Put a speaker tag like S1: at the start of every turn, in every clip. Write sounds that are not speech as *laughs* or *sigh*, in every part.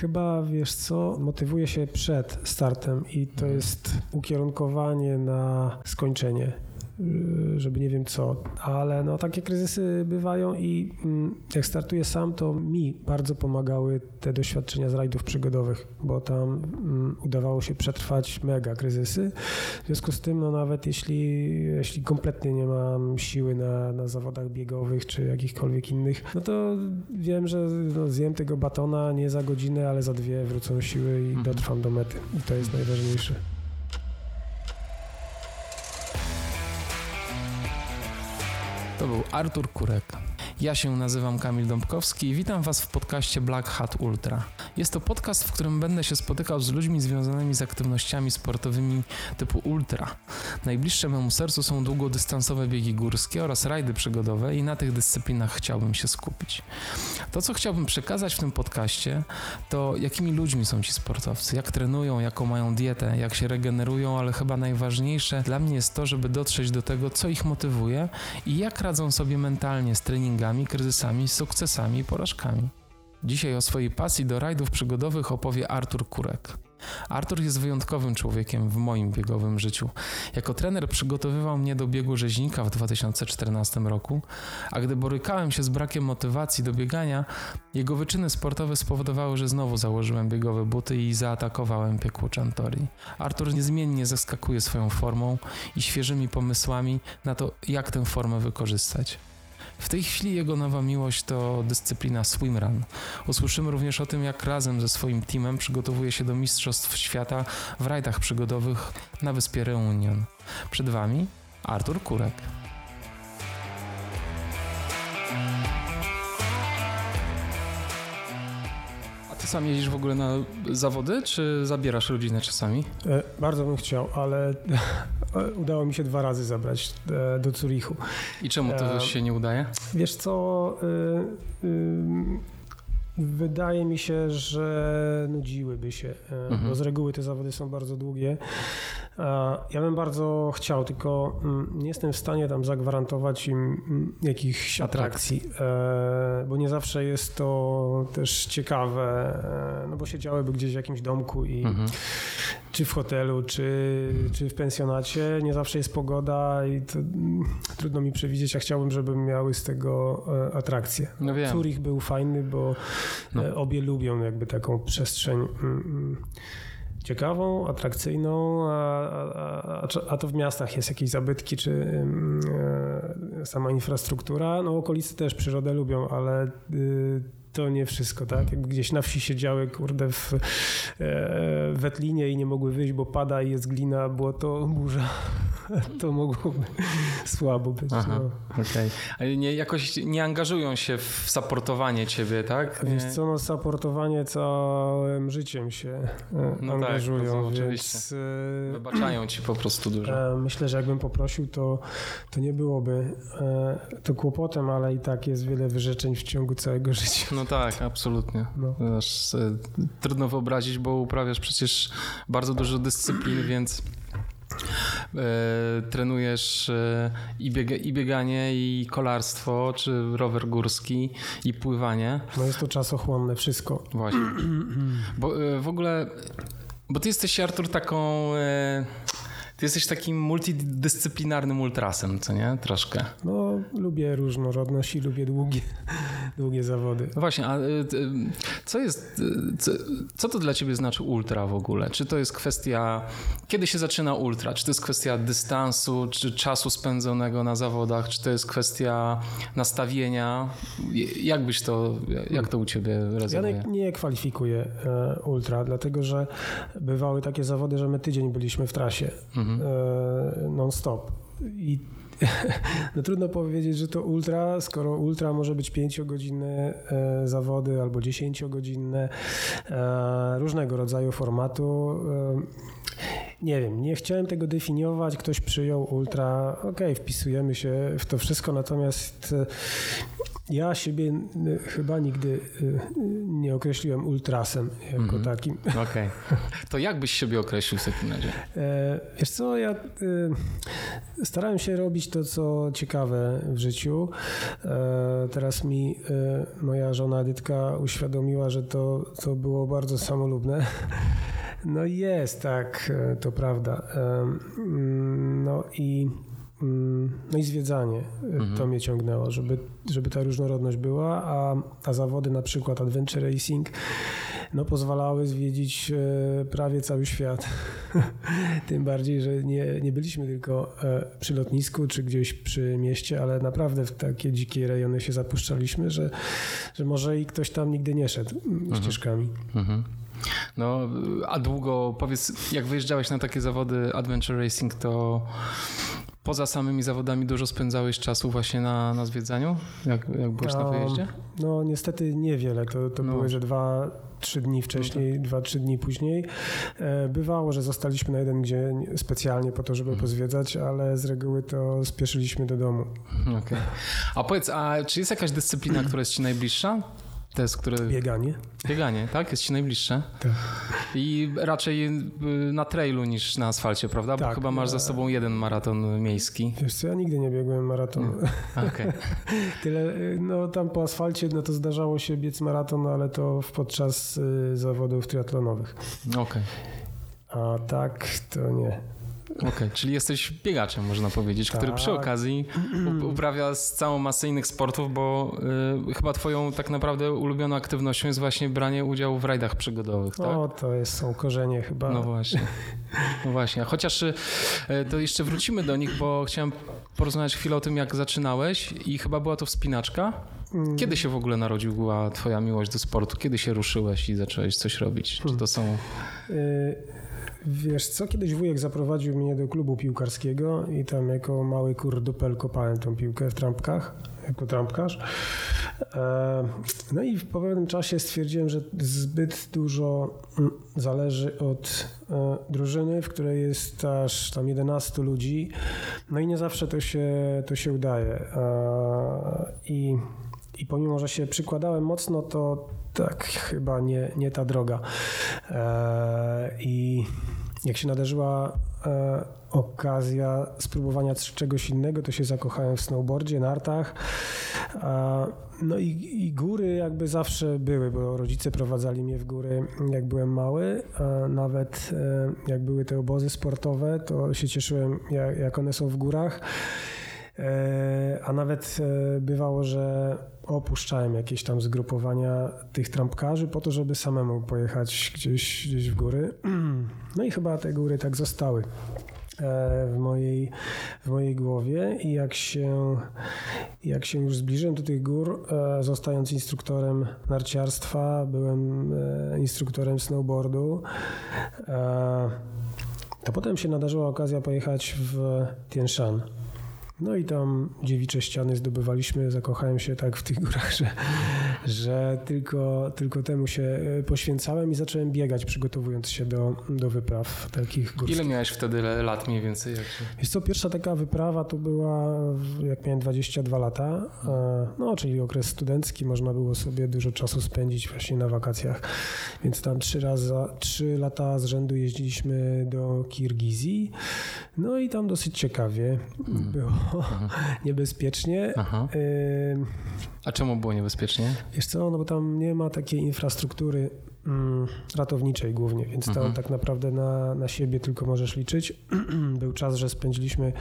S1: Chyba, wiesz co, motywuję się przed startem i to
S2: Mhm.
S1: jest ukierunkowanie na skończenie żeby nie wiem co, ale no takie kryzysy bywają i mm, jak startuję sam, to mi bardzo pomagały te doświadczenia z rajdów przygodowych, bo tam mm, udawało się przetrwać mega kryzysy. W związku z tym, no nawet jeśli, jeśli kompletnie nie mam siły na, na zawodach biegowych czy jakichkolwiek innych, no to wiem, że no, zjem tego batona nie za godzinę, ale za dwie wrócą siły i dotrwam do mety. I to jest najważniejsze.
S2: To był Artur Kurek. Ja się nazywam Kamil Dąbkowski i witam Was w podcaście Black Hat Ultra. Jest to podcast, w którym będę się spotykał z ludźmi związanymi z aktywnościami sportowymi typu ultra. Najbliższe memu sercu są długodystansowe biegi górskie oraz rajdy przygodowe i na tych dyscyplinach chciałbym się skupić. To, co chciałbym przekazać w tym podcaście, to jakimi ludźmi są ci sportowcy, jak trenują, jaką mają dietę, jak się regenerują, ale chyba najważniejsze dla mnie jest to, żeby dotrzeć do tego, co ich motywuje i jak radzą sobie mentalnie z treningami, kryzysami, sukcesami i porażkami. Dzisiaj o swojej pasji do rajdów przygodowych opowie Artur Kurek. Artur jest wyjątkowym człowiekiem w moim biegowym życiu. Jako trener przygotowywał mnie do biegu rzeźnika w 2014 roku, a gdy borykałem się z brakiem motywacji do biegania, jego wyczyny sportowe spowodowały, że znowu założyłem biegowe buty i zaatakowałem piekło Chantori. Artur niezmiennie zaskakuje swoją formą i świeżymi pomysłami na to, jak tę formę wykorzystać. W tej chwili jego nowa miłość to dyscyplina swimrun. Usłyszymy również o tym, jak razem ze swoim teamem przygotowuje się do Mistrzostw Świata w rajdach przygodowych na wyspie Reunion. Przed Wami Artur Kurek. Sam jeździsz w ogóle na zawody, czy zabierasz rodzinę czasami?
S1: E, Bardzo bym chciał, ale *laughs* udało mi się dwa razy zabrać e, do Zurichu.
S2: I czemu to
S1: E,
S2: się nie udaje?
S1: Wiesz co, y, y, wydaje mi się, że nudziłyby się,
S2: Mhm.
S1: bo z reguły te zawody są bardzo długie. A Ja bym bardzo chciał, tylko mm, nie jestem w stanie tam zagwarantować im mm, jakichś atrakcji, e, bo nie zawsze jest to też ciekawe, e, no bo siedziałyby gdzieś w jakimś domku i
S2: Mhm.
S1: czy w hotelu, czy, czy w pensjonacie. Nie zawsze jest pogoda i to, mm, trudno mi przewidzieć, a chciałbym, żeby miały z tego e, atrakcję.
S2: No wiem.
S1: Zurich był fajny, bo
S2: No.
S1: e, obie lubią jakby taką przestrzeń ciekawą, atrakcyjną, a, a, a, to w miastach jest jakieś zabytki, czy mm, e, sama infrastruktura. No okolice też przyrodę lubią, ale y, to nie wszystko, tak? Jakby gdzieś na wsi siedziały, kurde, w e, wetlinie i nie mogły wyjść, bo pada i jest glina, błoto, burza. *laughs* To mogłoby *laughs* słabo być.
S2: Aha,
S1: No.
S2: okej. Ale nie, jakoś nie angażują się w saportowanie ciebie, tak?
S1: Wiesz
S2: Nie-
S1: co, no saportowanie całym życiem się e,
S2: No tak,
S1: angażują,
S2: to
S1: więc e,
S2: Wybaczają ci po prostu dużo.
S1: e, myślę, że jakbym poprosił, to, to nie byłoby to kłopotem, ale i tak jest wiele wyrzeczeń w ciągu całego życia.
S2: No tak, absolutnie.
S1: No.
S2: Aż, trudno wyobrazić, bo uprawiasz przecież bardzo dużo dyscyplin, więc trenujesz e, i, biega, i bieganie, i kolarstwo, czy rower górski, i pływanie.
S1: No jest to czasochłonne wszystko.
S2: Właśnie. Bo e, w ogóle, bo ty jesteś, Artur, taką... Ty jesteś takim multidyscyplinarnym ultrasem, co nie? Troszkę.
S1: No lubię różnorodność i lubię długie, *laughs* długie zawody.
S2: No właśnie, a y, y, co jest, y, co, co to dla ciebie znaczy ultra w ogóle? Czy to jest kwestia, kiedy się zaczyna ultra? Czy to jest kwestia dystansu, czy czasu spędzonego na zawodach? Czy to jest kwestia nastawienia? Jak byś to, jak to u ciebie
S1: Ja
S2: rezonuje?
S1: nie, nie kwalifikuję e, ultra, dlatego że bywały takie zawody, że my tydzień byliśmy w trasie
S2: Mhm.
S1: E, non-stop. I *laughs* no trudno powiedzieć, że to ultra, skoro ultra może być 5-godzinne e, zawody albo 10-godzinne, e, różnego rodzaju formatu. Nie wiem, nie chciałem tego definiować, ktoś przyjął ultra, okej, wpisujemy się w to wszystko, natomiast ja siebie chyba nigdy nie określiłem ultrasem jako mm -hmm. takim.
S2: Okej. Okay. To jak byś siebie określił w takim razie?
S1: E, wiesz co, ja starałem się robić to, co ciekawe w życiu. E, teraz mi moja żona Edytka uświadomiła, że to, to było bardzo samolubne. *laughs* No jest, tak, to prawda. No i Mm, no i zwiedzanie mhm. to mnie ciągnęło, żeby, żeby ta różnorodność była, a, a zawody na przykład Adventure Racing no, pozwalały zwiedzić e, prawie cały świat. *laughs* Tym bardziej, że nie, nie byliśmy tylko e, przy lotnisku czy gdzieś przy mieście, ale naprawdę w takie dzikie rejony się zapuszczaliśmy, że, że może i ktoś tam nigdy nie szedł mhm. ścieżkami. Mhm.
S2: No, a długo, powiedz, jak wyjeżdżałeś na takie zawody Adventure Racing, to poza samymi zawodami dużo spędzałeś czasu właśnie na, na zwiedzaniu, jak, jak byłeś no, na wyjeździe?
S1: No niestety niewiele, to, to no. były, że dwa, trzy dni wcześniej, no tak. dwa, trzy dni później. E, bywało, że zostaliśmy na jeden dzień specjalnie po to, żeby hmm. pozwiedzać, ale z reguły to spieszyliśmy do domu.
S2: Okay. A powiedz, a czy jest jakaś dyscyplina, która jest ci najbliższa? Test, które...
S1: Bieganie.
S2: Bieganie, tak? Jest ci najbliższe. Tak. I raczej y, na trailu niż na asfalcie, prawda? Bo tak, chyba masz za sobą jeden maraton miejski.
S1: Wiesz co, ja nigdy nie biegłem maratonu. Hmm. Okay. *laughs* Tyle, y, no tam po asfalcie, no to zdarzało się biec maraton, ale to podczas y, zawodów triatlonowych.
S2: Okej. Okay.
S1: A tak to nie.
S2: Okej, okay, czyli jesteś biegaczem, można powiedzieć, tak. który przy tak. okazji *clears throat* uprawia całą masę innych sportów, bo y, chyba twoją tak naprawdę ulubioną aktywnością jest właśnie branie udziału w rajdach przygodowych, tak?
S1: O, to jest, są korzenie chyba.
S2: No właśnie. No właśnie. Chociaż y, to jeszcze wrócimy do nich, bo chciałem porozmawiać chwilę o tym, jak zaczynałeś i chyba była to wspinaczka. Mm. Kiedy się w ogóle narodziła twoja miłość do sportu? Kiedy się ruszyłeś i zacząłeś coś robić? Czy to są... Y
S1: Wiesz co, kiedyś wujek zaprowadził mnie do klubu piłkarskiego i tam jako mały kurdupel kopałem tą piłkę w trampkach, jako trampkarz. E, no i po pewnym czasie stwierdziłem, że zbyt dużo zależy od e, drużyny, w której jest aż tam 11 ludzi, no i nie zawsze to się, to się udaje. E, I i pomimo, że się przykładałem mocno, to tak chyba nie, nie ta droga. I jak się nadarzyła e, okazja spróbowania czegoś innego, to się zakochałem w snowboardzie, nartach. E, no i, i, góry jakby zawsze były, bo rodzice prowadzali mnie w góry jak byłem mały. E, nawet e, jak były te obozy sportowe, to się cieszyłem jak, one są w górach. E, a nawet e, bywało, że opuszczałem jakieś tam zgrupowania tych trampkarzy po to, żeby samemu pojechać gdzieś, gdzieś w góry. *clears throat* No i chyba te góry tak zostały e, w mojej, w mojej głowie i jak się, jak się już zbliżyłem do tych gór, zostając instruktorem narciarstwa, byłem instruktorem snowboardu, to potem się nadarzyła okazja pojechać w Tien Shan. No i tam dziewicze ściany zdobywaliśmy, zakochałem się tak w tych górach, że, że tylko, tylko temu się e, poświęcałem i zacząłem biegać, przygotowując się do, do wypraw takich górskich.
S2: Ile miałeś wtedy lat mniej więcej? Jak
S1: się... Wiesz co, pierwsza taka wyprawa to była, jak miałem 22 lata, e, no czyli okres studencki, można było sobie dużo czasu spędzić właśnie na wakacjach, więc tam trzy, razy, trzy lata z rzędu jeździliśmy do Kirgizji, no i tam dosyć ciekawie hmm. Było *laughs* niebezpiecznie. Aha.
S2: A czemu było niebezpiecznie?
S1: Wiesz co, no bo tam nie ma takiej infrastruktury mm, ratowniczej głównie, więc tam mhm. tak naprawdę na, na siebie tylko możesz liczyć. *clears throat* Był czas, że spędziliśmy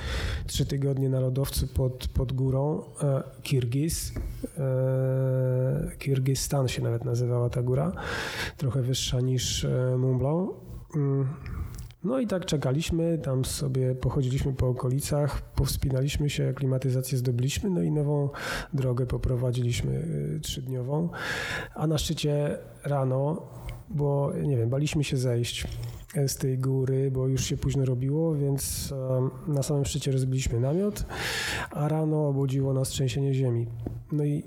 S1: trzy tygodnie na lodowcu pod, pod górą e, Kirgiz. E, Kirgistan się nawet nazywała ta góra, trochę wyższa niż e, Mont Blanc. No i tak czekaliśmy, tam sobie pochodziliśmy po okolicach, powspinaliśmy się, klimatyzację zdobyliśmy, no i nową drogę poprowadziliśmy y, trzydniową, a na szczycie rano, bo nie wiem, baliśmy się zejść z tej góry, bo już się późno robiło, więc na samym szczycie rozbiliśmy namiot, a rano obudziło nas trzęsienie ziemi. No i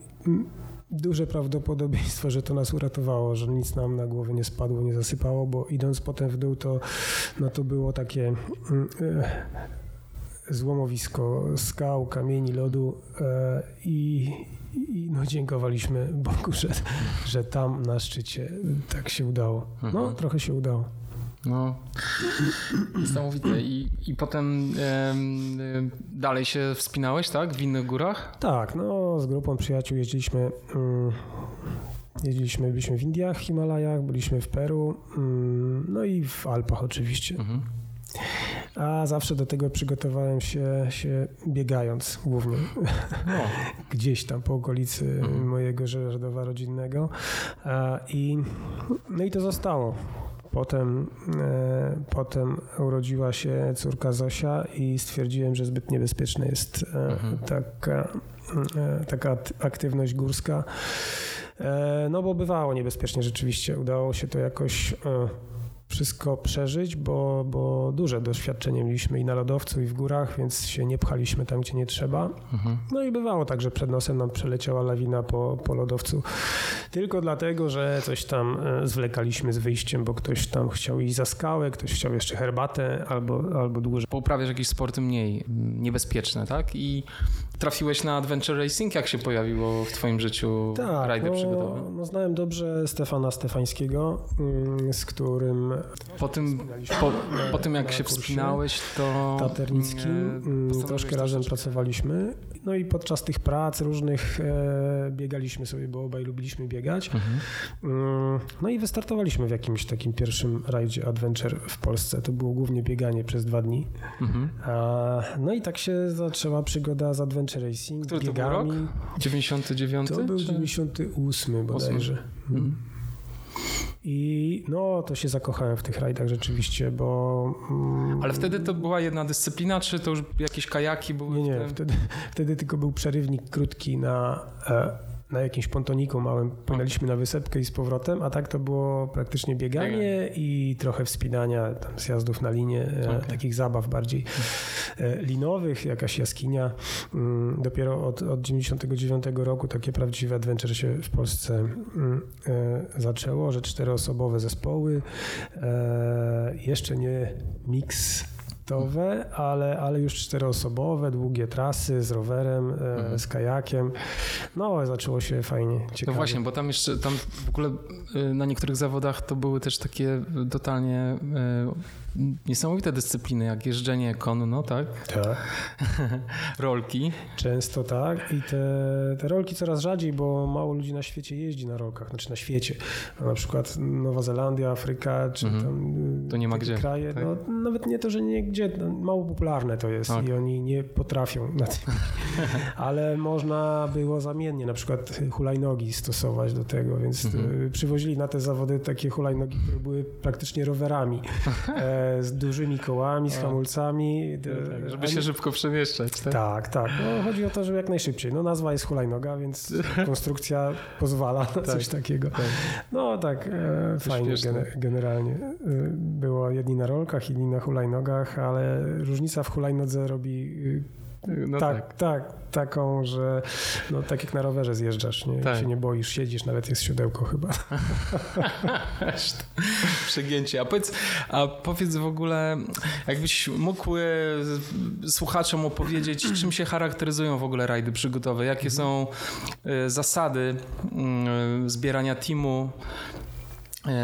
S1: duże prawdopodobieństwo, że to nas uratowało, że nic nam na głowę nie spadło, nie zasypało, bo idąc potem w dół, to, no to było takie mm, e, złomowisko skał, kamieni, lodu e, i, i no, dziękowaliśmy Bogu, że, że tam na szczycie tak się udało. No, mhm. trochę się udało.
S2: No, niesamowite. I, i potem dalej się wspinałeś, tak? W innych górach?
S1: Tak, no z grupą przyjaciół jeździliśmy. Mm, jeździliśmy, byliśmy w Indiach, Himalajach, byliśmy w Peru, mm, no i w Alpach oczywiście. Mhm. A zawsze do tego przygotowałem się, się biegając głównie. No. *laughs* Gdzieś tam po okolicy mhm. mojego Żerdowa rodzinnego. I, no i to zostało. Potem, e, potem urodziła się córka Zosia i stwierdziłem, że zbyt niebezpieczna jest e, mhm. taka, e, taka aktywność górska. No bo bywało niebezpiecznie rzeczywiście. Udało się to jakoś wszystko przeżyć, bo, bo duże doświadczenie mieliśmy i na lodowcu, i w górach, więc się nie pchaliśmy tam, gdzie nie trzeba. Mhm. No i bywało tak, że przed nosem nam przeleciała lawina po, po lodowcu tylko dlatego, że coś tam e, zwlekaliśmy z wyjściem, bo ktoś tam chciał iść za skałę, ktoś chciał jeszcze herbatę albo, albo dłużej.
S2: Pouprawiasz jakieś sporty mniej niebezpieczne, tak? I trafiłeś na Adventure Racing, jak się pojawiło w twoim życiu tak, rajdy no, przygodowe?
S1: No znałem dobrze Stefana Stefańskiego, mm, z którym
S2: po tym, po, po tym jak się wspinałeś, to
S1: Taternickim mm, mm, troszkę razem pracowaliśmy. No i podczas tych prac różnych e, biegaliśmy sobie, bo obaj lubiliśmy biegać. Mhm. No i wystartowaliśmy w jakimś takim pierwszym rajdzie Adventure w Polsce. To było głównie bieganie przez dwa dni. Mhm. A, no i tak się zaczęła przygoda z Adventure Adventure Racing.
S2: Który biegami. to był rok? 99?
S1: To był
S2: czy?
S1: 98 bodajże. Mhm. I no, to się zakochałem w tych rajdach rzeczywiście, bo...
S2: Mm, Ale wtedy to była jedna dyscyplina, czy to już jakieś kajaki były?
S1: Nie, nie, wtedy, wtedy tylko był przerywnik krótki na e, na jakimś pontoniku małym płynęliśmy na wysepkę i z powrotem, a tak to było praktycznie bieganie i trochę wspinania, tam zjazdów na linię, e, okay. takich zabaw bardziej e, linowych, jakaś jaskinia. Mm, dopiero od, od 99 roku takie prawdziwe adventure się w Polsce mm, e, zaczęło, że czteroosobowe zespoły, jeszcze nie miks ale, ale już czteroosobowe, długie trasy z rowerem, e, mhm. z kajakiem. No, zaczęło się fajnie, ciekawie.
S2: No właśnie, bo tam jeszcze, tam w ogóle e, na niektórych zawodach to były też takie totalnie e, niesamowite dyscypliny, jak jeżdżenie konno, tak?
S1: Tak. *laughs*
S2: rolki.
S1: Często tak i te, te rolki coraz rzadziej, bo mało ludzi na świecie jeździ na rolkach, znaczy na świecie. Na przykład Nowa Zelandia, Afryka, czy mhm. tam
S2: to nie ma gdzie.
S1: kraje. Tak? No, nawet nie to, że nie gdzie, no, mało popularne to jest tak. i oni nie potrafią na tym. *laughs* Ale można było zamiennie na przykład hulajnogi stosować do tego, więc mhm. przywozili na te zawody takie hulajnogi, które były praktycznie rowerami. *laughs* z dużymi kołami, z hamulcami.
S2: Tak, żeby się szybko przemieszczać. Tak,
S1: tak. tak. No, chodzi o to, żeby jak najszybciej. No nazwa jest hulajnoga, więc *laughs* konstrukcja pozwala na tak, coś takiego. Tak. No tak, e, fajnie generalnie. E, było jedni na rolkach, inni na hulajnogach, ale różnica w hulajnodze robi no tak, tak, tak, taką, że no, tak jak na rowerze zjeżdżasz, nie? Tak. się nie boisz, siedzisz, nawet jest siodełko chyba. *laughs*
S2: Przegięcie. A powiedz, a powiedz w ogóle, jakbyś mógł e, słuchaczom opowiedzieć, *clears throat* czym się charakteryzują w ogóle rajdy przygotowe, jakie mhm. są e, zasady mm, zbierania teamu, E,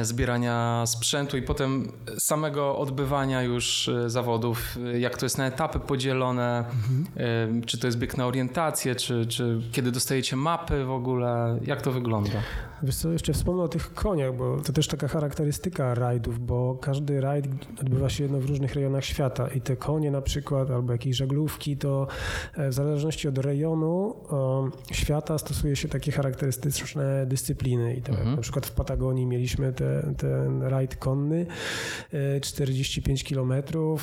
S2: zbierania sprzętu i potem samego odbywania już e, zawodów, e, jak to jest na etapy podzielone, mhm. czy to jest bieg na orientację, czy, czy kiedy dostajecie mapy w ogóle, jak to wygląda?
S1: Wiesz co, jeszcze wspomnę o tych koniach, bo to też taka charakterystyka rajdów, bo każdy rajd odbywa się jedno w różnych rejonach świata i te konie na przykład, albo jakieś żaglówki, to w zależności od rejonu świata stosuje się takie charakterystyczne dyscypliny i tak mhm. na przykład w Patagonii mieliśmy te, ten rajd konny, 45 e, km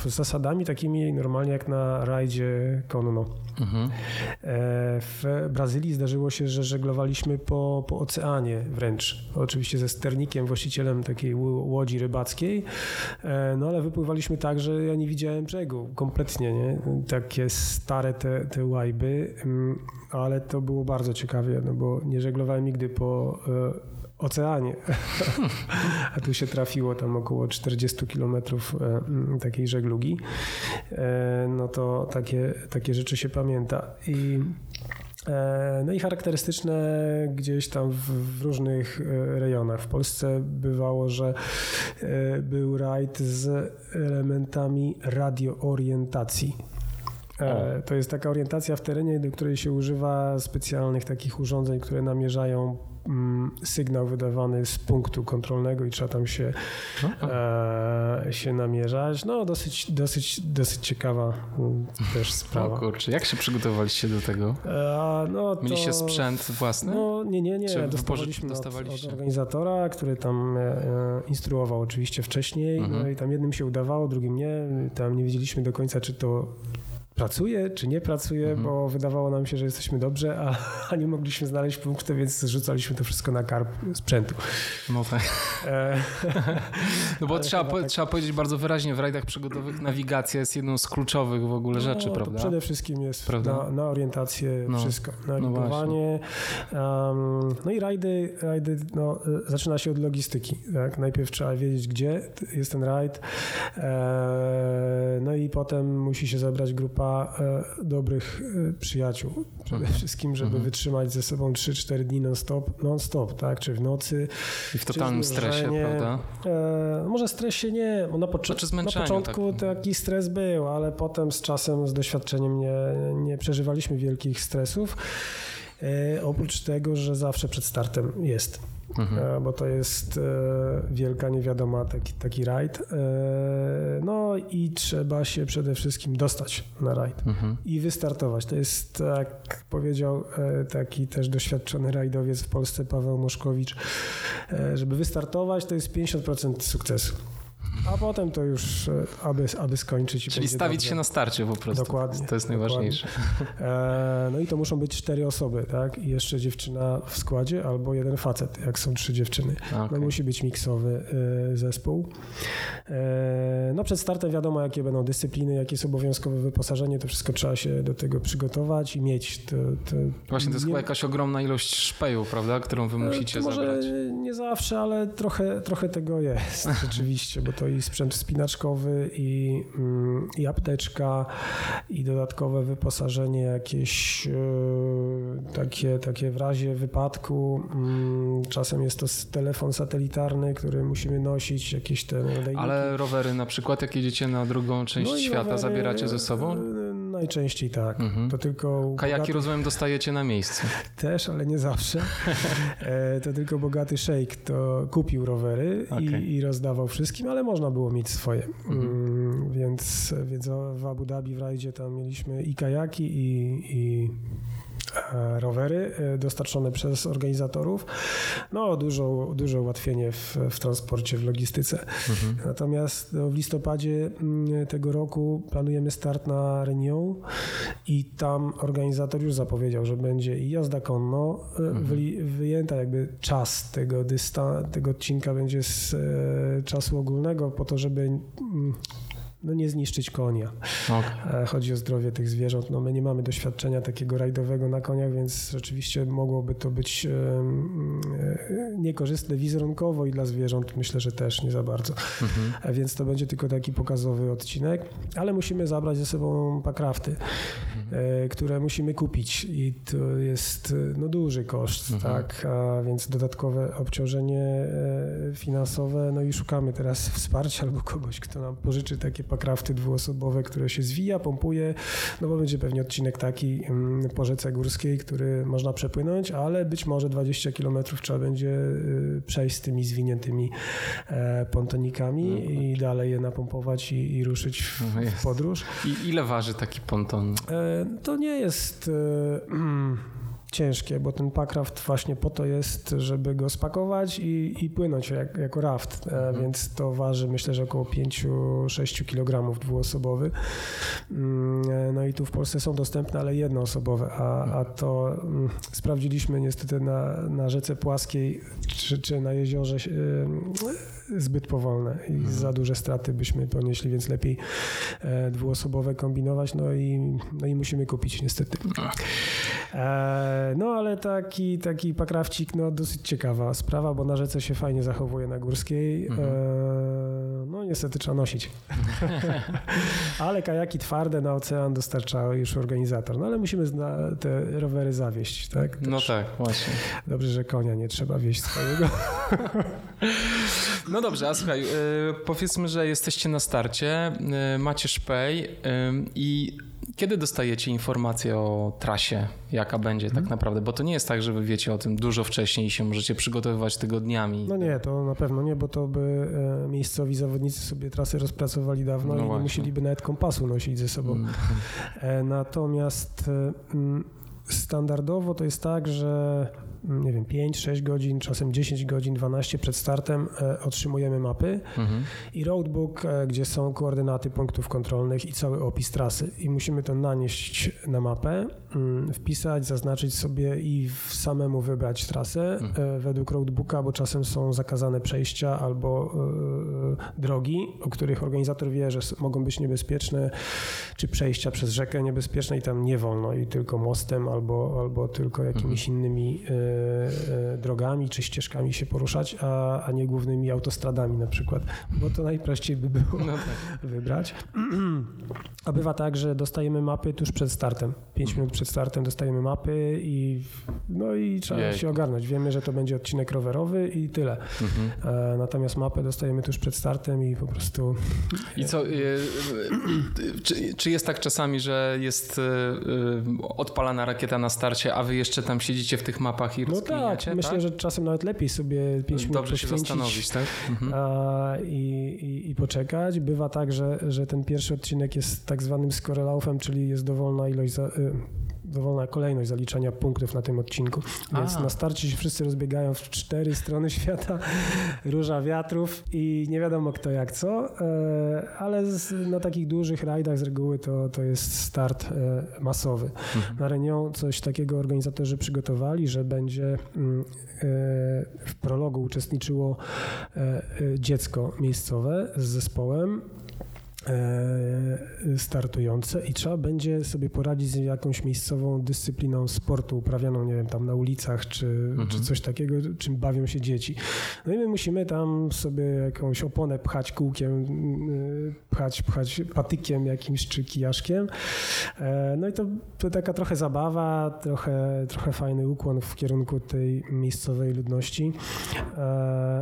S1: z zasadami takimi normalnie jak na rajdzie konno. Mhm. E, w Brazylii zdarzyło się, że żeglowaliśmy po, po oceanie wręcz. Oczywiście ze sternikiem, właścicielem takiej łodzi rybackiej, e, no ale wypływaliśmy tak, że ja nie widziałem brzegu kompletnie, nie? Takie stare te, te łajby, mm, ale to było bardzo ciekawie, no bo nie żeglowałem nigdy po oceanie. *laughs* A tu się trafiło tam około 40 kilometrów takiej żeglugi. No to takie, takie rzeczy się pamięta. I no i charakterystyczne gdzieś tam w, różnych rejonach. W Polsce bywało, że był rajd z elementami radioorientacji. E, to jest taka orientacja w terenie, do której się używa specjalnych takich urządzeń, które namierzają mm, sygnał wydawany z punktu kontrolnego i trzeba tam się, e, się namierzać. No dosyć, dosyć, dosyć ciekawa mm, też sprawa.
S2: O kurczę, jak się przygotowaliście do tego? E, no to, Mieliście sprzęt własny?
S1: No nie, nie, nie. Czy dostawaliśmy dostawaliście? Od, od organizatora, który tam e, instruował oczywiście wcześniej. No mhm. No i tam jednym się udawało, drugim nie. Tam nie wiedzieliśmy do końca, czy to pracuje, czy nie pracuje, mhm. bo wydawało nam się, że jesteśmy dobrze, a, *laughs* a nie mogliśmy znaleźć punktu, więc zrzucaliśmy to wszystko na karp sprzętu.
S2: No tak. E, *laughs* no bo trzeba, po, tak. trzeba powiedzieć bardzo wyraźnie, w rajdach przygodowych nawigacja jest jedną z kluczowych w ogóle no, rzeczy, prawda?
S1: Przede wszystkim jest na, na, orientację no. wszystko, nawigowanie. No, um, no i rajdy, rajdy no, zaczyna się od logistyki. Tak? Najpierw trzeba wiedzieć, gdzie jest ten rajd, e, no i potem musi się zebrać grupa e, dobrych e, przyjaciół. Przede mhm. wszystkim, żeby mhm. wytrzymać ze sobą 3-4 dni non-stop, non-stop, tak? Czy w nocy.
S2: I w totalnym stresie, prawda?
S1: E, może stresie nie, bo na, pocz- znaczy na początku tak. taki stres był, ale potem z czasem, z doświadczeniem nie, nie przeżywaliśmy wielkich stresów. E, oprócz tego, że zawsze przed startem jest mhm. E, bo to jest e, wielka niewiadoma, taki, taki rajd. E, no i trzeba się przede wszystkim dostać na rajd mhm. i wystartować. To jest, jak powiedział taki też doświadczony rajdowiec w Polsce, Paweł Moszkowicz, żeby wystartować to jest 50% sukcesu a potem to już, e, aby, aby skończyć.
S2: Czyli stawić dobrze. się na starcie po prostu.
S1: Dokładnie.
S2: To jest najważniejsze.
S1: E, no i to muszą być cztery osoby, tak? I jeszcze dziewczyna w składzie albo jeden facet, jak są trzy dziewczyny. Okay. No musi być miksowy e, zespół. no przed startem wiadomo, jakie będą dyscypliny, jakie jest obowiązkowe wyposażenie, to wszystko trzeba się do tego przygotować i mieć. To, to
S2: Właśnie to jest nie... chyba jakaś ogromna ilość szpeju, prawda? Którą wy musicie
S1: to może
S2: zabrać.
S1: nie zawsze, ale trochę, trochę tego jest *laughs* rzeczywiście, bo to i sprzęt wspinaczkowy, i, mm, i apteczka, i dodatkowe wyposażenie jakieś e, takie, takie w razie wypadku. Mm, czasem jest to telefon satelitarny, który musimy nosić, jakieś te.
S2: Ale rowery na przykład, jak jedziecie na drugą część no świata, rowery, zabieracie ze sobą? E,
S1: najczęściej tak. Mhm. To tylko
S2: Kajaki bogaty... rozumiem dostajecie na miejscu. *laughs*
S1: Też, ale nie zawsze. *laughs* E, to tylko bogaty szejk to kupił rowery okay. i, i, rozdawał wszystkim, ale można było mieć swoje. Mhm. Mm, więc, więc w Abu Dhabi w rajdzie tam mieliśmy i kajaki i, i rowery e, dostarczone przez organizatorów. No, dużo, duże ułatwienie w, w transporcie, w logistyce. Mhm. Natomiast no, w listopadzie mm, tego roku planujemy start na Reunion i tam organizator już zapowiedział, że będzie i jazda konno, e, mhm. wy, wyjęta jakby czas tego, dystan- tego odcinka będzie z e, czasu ogólnego po to, żeby mm, no nie zniszczyć konia. Okay. Chodzi o zdrowie tych zwierząt. No my nie mamy doświadczenia takiego rajdowego na koniach, więc rzeczywiście mogłoby to być e, niekorzystne wizerunkowo i dla zwierząt myślę, że też nie za bardzo. Mhm. Więc to będzie tylko taki pokazowy odcinek, ale musimy zabrać ze sobą pakrafty, mhm. E, które musimy kupić i to jest no, duży koszt, mhm. tak, a więc dodatkowe obciążenie e, finansowe, no i szukamy teraz wsparcia albo kogoś, kto nam pożyczy takie pakrafty dwuosobowe, które się zwija, pompuje, no bo będzie pewnie odcinek taki mm, po rzece górskiej, który można przepłynąć, ale być może 20 km trzeba będzie y, przejść z tymi zwiniętymi e, pontonikami mhm. i dalej je napompować i, i ruszyć w, no w podróż.
S2: I ile waży taki ponton?
S1: E, to nie jest e, *clears throat* ciężkie, bo ten packraft właśnie po to jest, żeby go spakować i, i płynąć jak, jako raft, e, mhm. więc to waży myślę, że około 5-6 kg dwuosobowy. Mm, e, no i tu w Polsce są dostępne, ale jednoosobowe, a, a to mm, sprawdziliśmy niestety na, na rzece płaskiej czy, czy na jeziorze zbyt powolne i mhm. za duże straty byśmy ponieśli, więc lepiej e, dwuosobowe kombinować, no i, no i musimy kupić niestety. No. E, no ale taki, taki pakrawcik, no dosyć ciekawa sprawa, bo na rzece się fajnie zachowuje na Górskiej. Mhm. E, no niestety trzeba nosić. *laughs* ale kajaki twarde na ocean dostarcza już organizator. No ale musimy te rowery zawieść, tak?
S2: no tak, właśnie.
S1: Dobrze, że konia nie trzeba wieść swojego. *laughs* *laughs*
S2: no dobrze, a słuchaj, yy, powiedzmy, że jesteście na starcie, yy, macie szpej yy, i kiedy dostajecie informację o trasie, jaka będzie tak mhm. naprawdę? Bo to nie jest tak, że wy wiecie o tym dużo wcześniej i się możecie przygotowywać tygodniami.
S1: No nie, to na pewno nie, bo to by e, miejscowi zawodnicy sobie trasy rozpracowali dawno no i nie musieliby nawet kompasu nosić ze sobą. Mm. E, natomiast e, standardowo to jest tak, że nie wiem, 5, 6 godzin, czasem 10 godzin, 12 przed startem e, otrzymujemy mapy mhm. i roadbook, e, gdzie są koordynaty punktów kontrolnych i cały opis trasy. I musimy to nanieść na mapę, wpisać, zaznaczyć sobie i samemu wybrać trasę mhm. E, według roadbooka, bo czasem są zakazane przejścia albo drogi, o których organizator wie, że mogą być niebezpieczne, czy przejścia przez rzekę niebezpieczne i tam nie wolno i tylko mostem albo, albo tylko jakimiś mhm. innymi E, drogami czy ścieżkami się poruszać, a, a nie głównymi autostradami na przykład, bo to najprościej by było no tak. wybrać. *clears throat* A bywa tak, że dostajemy mapy tuż przed startem. Pięć mhm. minut przed startem dostajemy mapy i no i trzeba Jej. się ogarnąć. Wiemy, że to będzie odcinek rowerowy i tyle. Mhm. E, natomiast mapę dostajemy tuż przed startem i po prostu...
S2: I co, e, czy, czy jest tak czasami, że jest odpalana rakieta na starcie, a wy jeszcze tam siedzicie w tych mapach i
S1: no tak, myślę, tak? że czasem nawet lepiej sobie 5 minut
S2: Dobrze się zastanowić, tak? Mhm.
S1: A, i, i, i, poczekać. Bywa tak, że, że ten pierwszy odcinek jest tak zwanym skorelaufem, czyli jest dowolna ilość za, dowolna kolejność zaliczania punktów na tym odcinku. Więc na starcie się wszyscy rozbiegają w cztery strony *laughs* świata, róża wiatrów i nie wiadomo kto jak co, e, ale na takich dużych rajdach z reguły to, to jest start e, masowy. Mhm. Na Renią coś takiego organizatorzy przygotowali, że będzie mm, e, w prologu uczestniczyło dziecko miejscowe z zespołem startujące i trzeba będzie sobie poradzić z jakąś miejscową dyscypliną sportu uprawianą, nie wiem, tam na ulicach czy, mhm. czy coś takiego, czym bawią się dzieci. No i my musimy tam sobie jakąś oponę pchać kółkiem, e, pchać, pchać patykiem jakimś czy kijaszkiem. E, no i to, to taka trochę zabawa, trochę, trochę fajny ukłon w kierunku tej miejscowej ludności.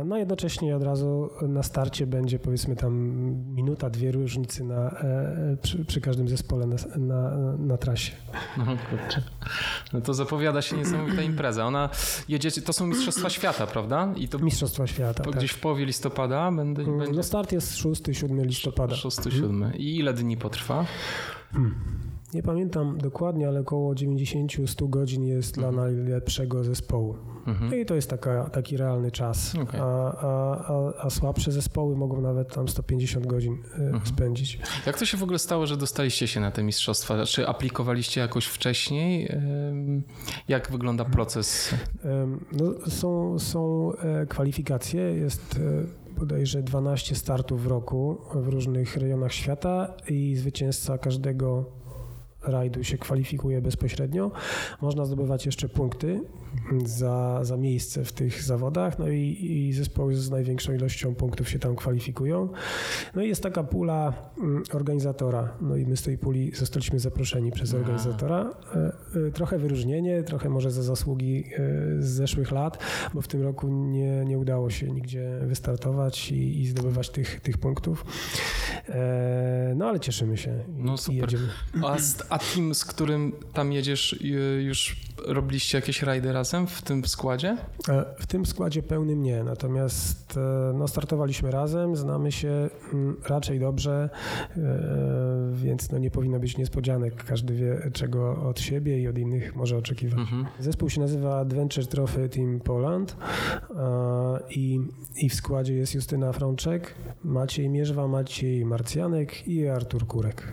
S1: No jednocześnie od razu na starcie będzie powiedzmy tam minuta, dwie różne różnicy na, e, przy, przy, każdym zespole na, na, na trasie.
S2: No. No to zapowiada się niesamowita impreza. Ona jedzie, to są Mistrzostwa Świata, prawda?
S1: I to Mistrzostwa Świata,
S2: tak. Gdzieś w połowie listopada będę,
S1: mm, będzie? No start jest 6-7 listopada.
S2: 6-7. I ile dni potrwa?
S1: Hmm. Nie pamiętam dokładnie, ale około 90-100 godzin jest mhm. dla najlepszego zespołu. Mhm. No i to jest taka, taki realny czas. Okay. A, a, a, słabsze zespoły mogą nawet tam 150 godzin y, mhm. spędzić.
S2: Jak to się w ogóle stało, że dostaliście się na te mistrzostwa? Czy aplikowaliście jakoś wcześniej? Jak wygląda proces?
S1: No, są, są e, kwalifikacje, jest e, bodajże 12 startów w roku w różnych rejonach świata i zwycięzca każdego rajdu się kwalifikuje bezpośrednio. Można zdobywać jeszcze punkty za, za miejsce w tych zawodach, no i, i zespoły z największą ilością punktów się tam kwalifikują. No i jest taka pula mm, organizatora, no i my z tej puli zostaliśmy zaproszeni przez organizatora. E, e, trochę wyróżnienie, trochę może za zasługi e, z zeszłych lat, bo w tym roku nie, nie udało się nigdzie wystartować i, i zdobywać tych, tych punktów. No ale cieszymy się i, no super. i jedziemy.
S2: A, a team, z którym tam jedziesz, już robiliście jakieś rajdy razem w tym składzie?
S1: E, w tym składzie pełnym nie, natomiast e, no, startowaliśmy razem, znamy się mm, raczej dobrze, e, więc no, nie powinno być niespodzianek. Każdy wie, czego od siebie i od innych może oczekiwać. Mhm. Zespół się nazywa Adventure Trophy Team Poland i, i w składzie jest Justyna Frączek, Maciej Mierzwa, Maciej Marcjanek i Artur Kurek.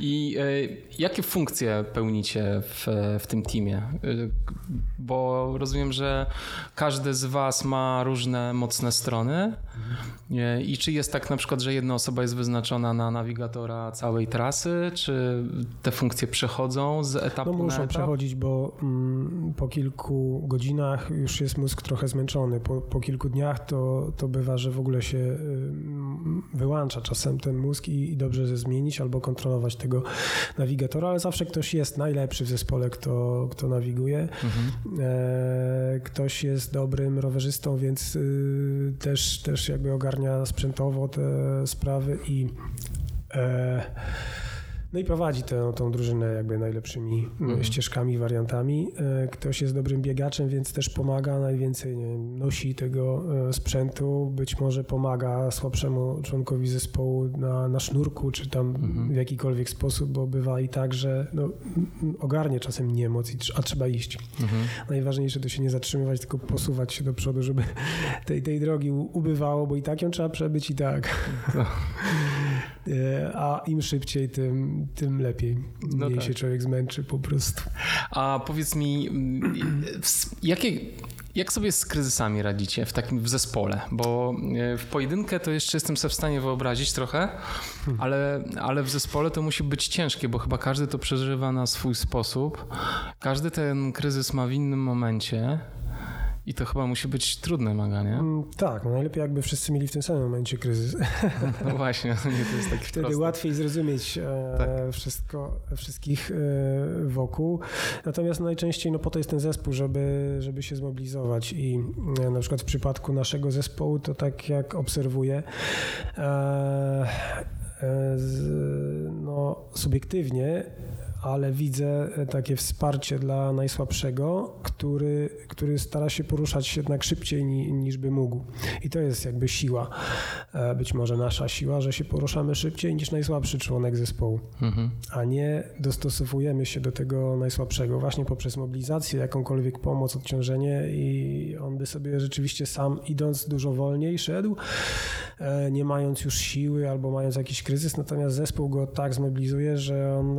S2: I e, jakie funkcje pełnicie w, w tym teamie? E, bo rozumiem, że każdy z Was ma różne mocne strony. E, I czy jest tak na przykład, że jedna osoba jest wyznaczona na nawigatora całej trasy, czy te funkcje przechodzą z etapu
S1: no, muszą
S2: na etap?
S1: przechodzić, bo mm, po kilku godzinach już jest mózg trochę zmęczony. Po, po kilku dniach to, to bywa, że w ogóle się y, wyłącza czasem ten mózg i, i dobrze zmienić albo kontrolować tego nawigatora, ale zawsze ktoś jest najlepszy w zespole, kto, kto nawiguje. Mhm. E, ktoś jest dobrym rowerzystą, więc y, też, też jakby ogarnia sprzętowo te sprawy i e, no i prowadzi tę, tą drużynę jakby najlepszymi mhm. ścieżkami, wariantami. E, ktoś jest dobrym biegaczem, więc też pomaga, najwięcej wiem, nosi tego e, sprzętu, być może pomaga słabszemu członkowi zespołu na, na sznurku, czy tam mhm. w jakikolwiek sposób, bo bywa i tak, że no, ogarnie czasem niemoc, a trzeba iść. Mhm. Najważniejsze to się nie zatrzymywać, tylko posuwać się do przodu, żeby *laughs* tej, tej drogi ubywało, bo i tak ją trzeba przebyć i tak. No. *laughs* E, a im szybciej, tym, tym lepiej. No Mniej tak. się człowiek zmęczy po prostu.
S2: A powiedz mi, mm, jakie, jak sobie z kryzysami radzicie w takim w zespole? Bo e, w pojedynkę to jeszcze jestem sobie w stanie wyobrazić trochę, hmm. ale, ale w zespole to musi być ciężkie, bo chyba każdy to przeżywa na swój sposób. Każdy ten kryzys ma w innym momencie. I to chyba musi być trudne maga, nie? Mm,
S1: tak, no najlepiej jakby wszyscy mieli w tym samym momencie kryzys. *laughs*
S2: No właśnie, nie, to jest taki
S1: Wtedy
S2: prosty.
S1: łatwiej zrozumieć e, tak. wszystko, wszystkich e, wokół. Natomiast najczęściej no po to jest ten zespół, żeby, żeby się zmobilizować i e, na przykład w przypadku naszego zespołu to tak jak obserwuję no, subiektywnie ale widzę e, takie wsparcie dla najsłabszego, który, który stara się poruszać jednak szybciej niż by mógł. I to jest jakby siła, e, być może nasza siła, że się poruszamy szybciej niż najsłabszy członek zespołu, mhm. a nie dostosowujemy się do tego najsłabszego właśnie poprzez mobilizację, jakąkolwiek pomoc, odciążenie i on by sobie rzeczywiście sam idąc dużo wolniej szedł, e, nie mając już siły albo mając jakiś kryzys, natomiast zespół go tak zmobilizuje, że on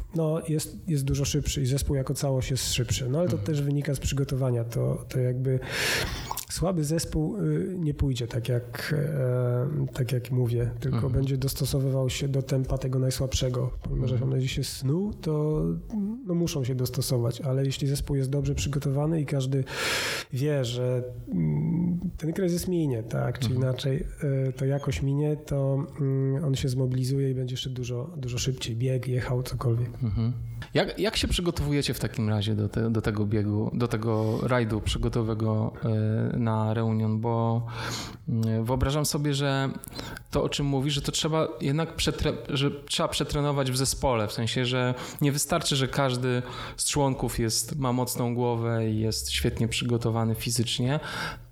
S1: no, jest, jest dużo szybszy i zespół jako całość jest szybszy. No ale to mhm. też wynika z przygotowania. To, to jakby słaby zespół y, nie pójdzie tak jak, e, tak jak mówię, tylko mhm. będzie dostosowywał się do tempa tego najsłabszego. Pomimo, że mhm. on się snuł, to no, muszą się dostosować, ale jeśli zespół jest dobrze przygotowany i każdy wie, że mm, ten kryzys minie, tak, czy mhm. inaczej e, to jakoś minie, to mm, on się zmobilizuje i będzie jeszcze dużo, dużo szybciej bieg, jechał, cokolwiek. Mhm.
S2: Jak, jak się przygotowujecie w takim razie do, te, do tego biegu, do tego rajdu przygotowego e, na Reunion? Bo mm, wyobrażam sobie, że to, o czym mówisz, że to trzeba jednak przetre, że trzeba przetrenować w zespole, w sensie, że nie wystarczy, że każdy z członków jest, ma mocną głowę i jest świetnie przygotowany fizycznie,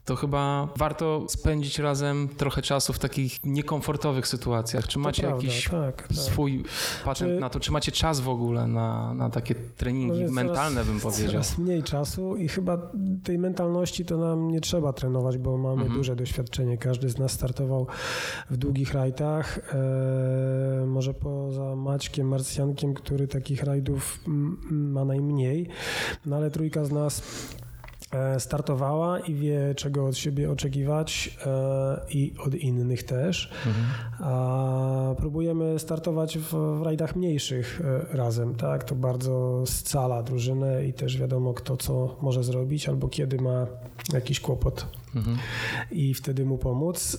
S2: to chyba warto spędzić razem trochę czasu w takich niekomfortowych sytuacjach. Czy macie prawda, jakiś tak, tak. swój patent czy... na to? Czy macie czas w ogóle na, na takie treningi no mentalne, bym powiedział?
S1: Coraz mniej czasu i chyba tej mentalności to nam nie trzeba trenować, bo mamy mhm. duże doświadczenie. Każdy z nas startował w długich rajdach. E, może poza Maćkiem, Marsjankiem, który takich rajdów ma najmniej, no ale trójka z nas startowała i wie, czego od siebie oczekiwać e, i od innych też. Mhm. A próbujemy startować w, w rajdach mniejszych e, razem, tak? To bardzo scala drużynę i też wiadomo, kto co może zrobić albo kiedy ma jakiś kłopot. Mhm. I wtedy mu pomóc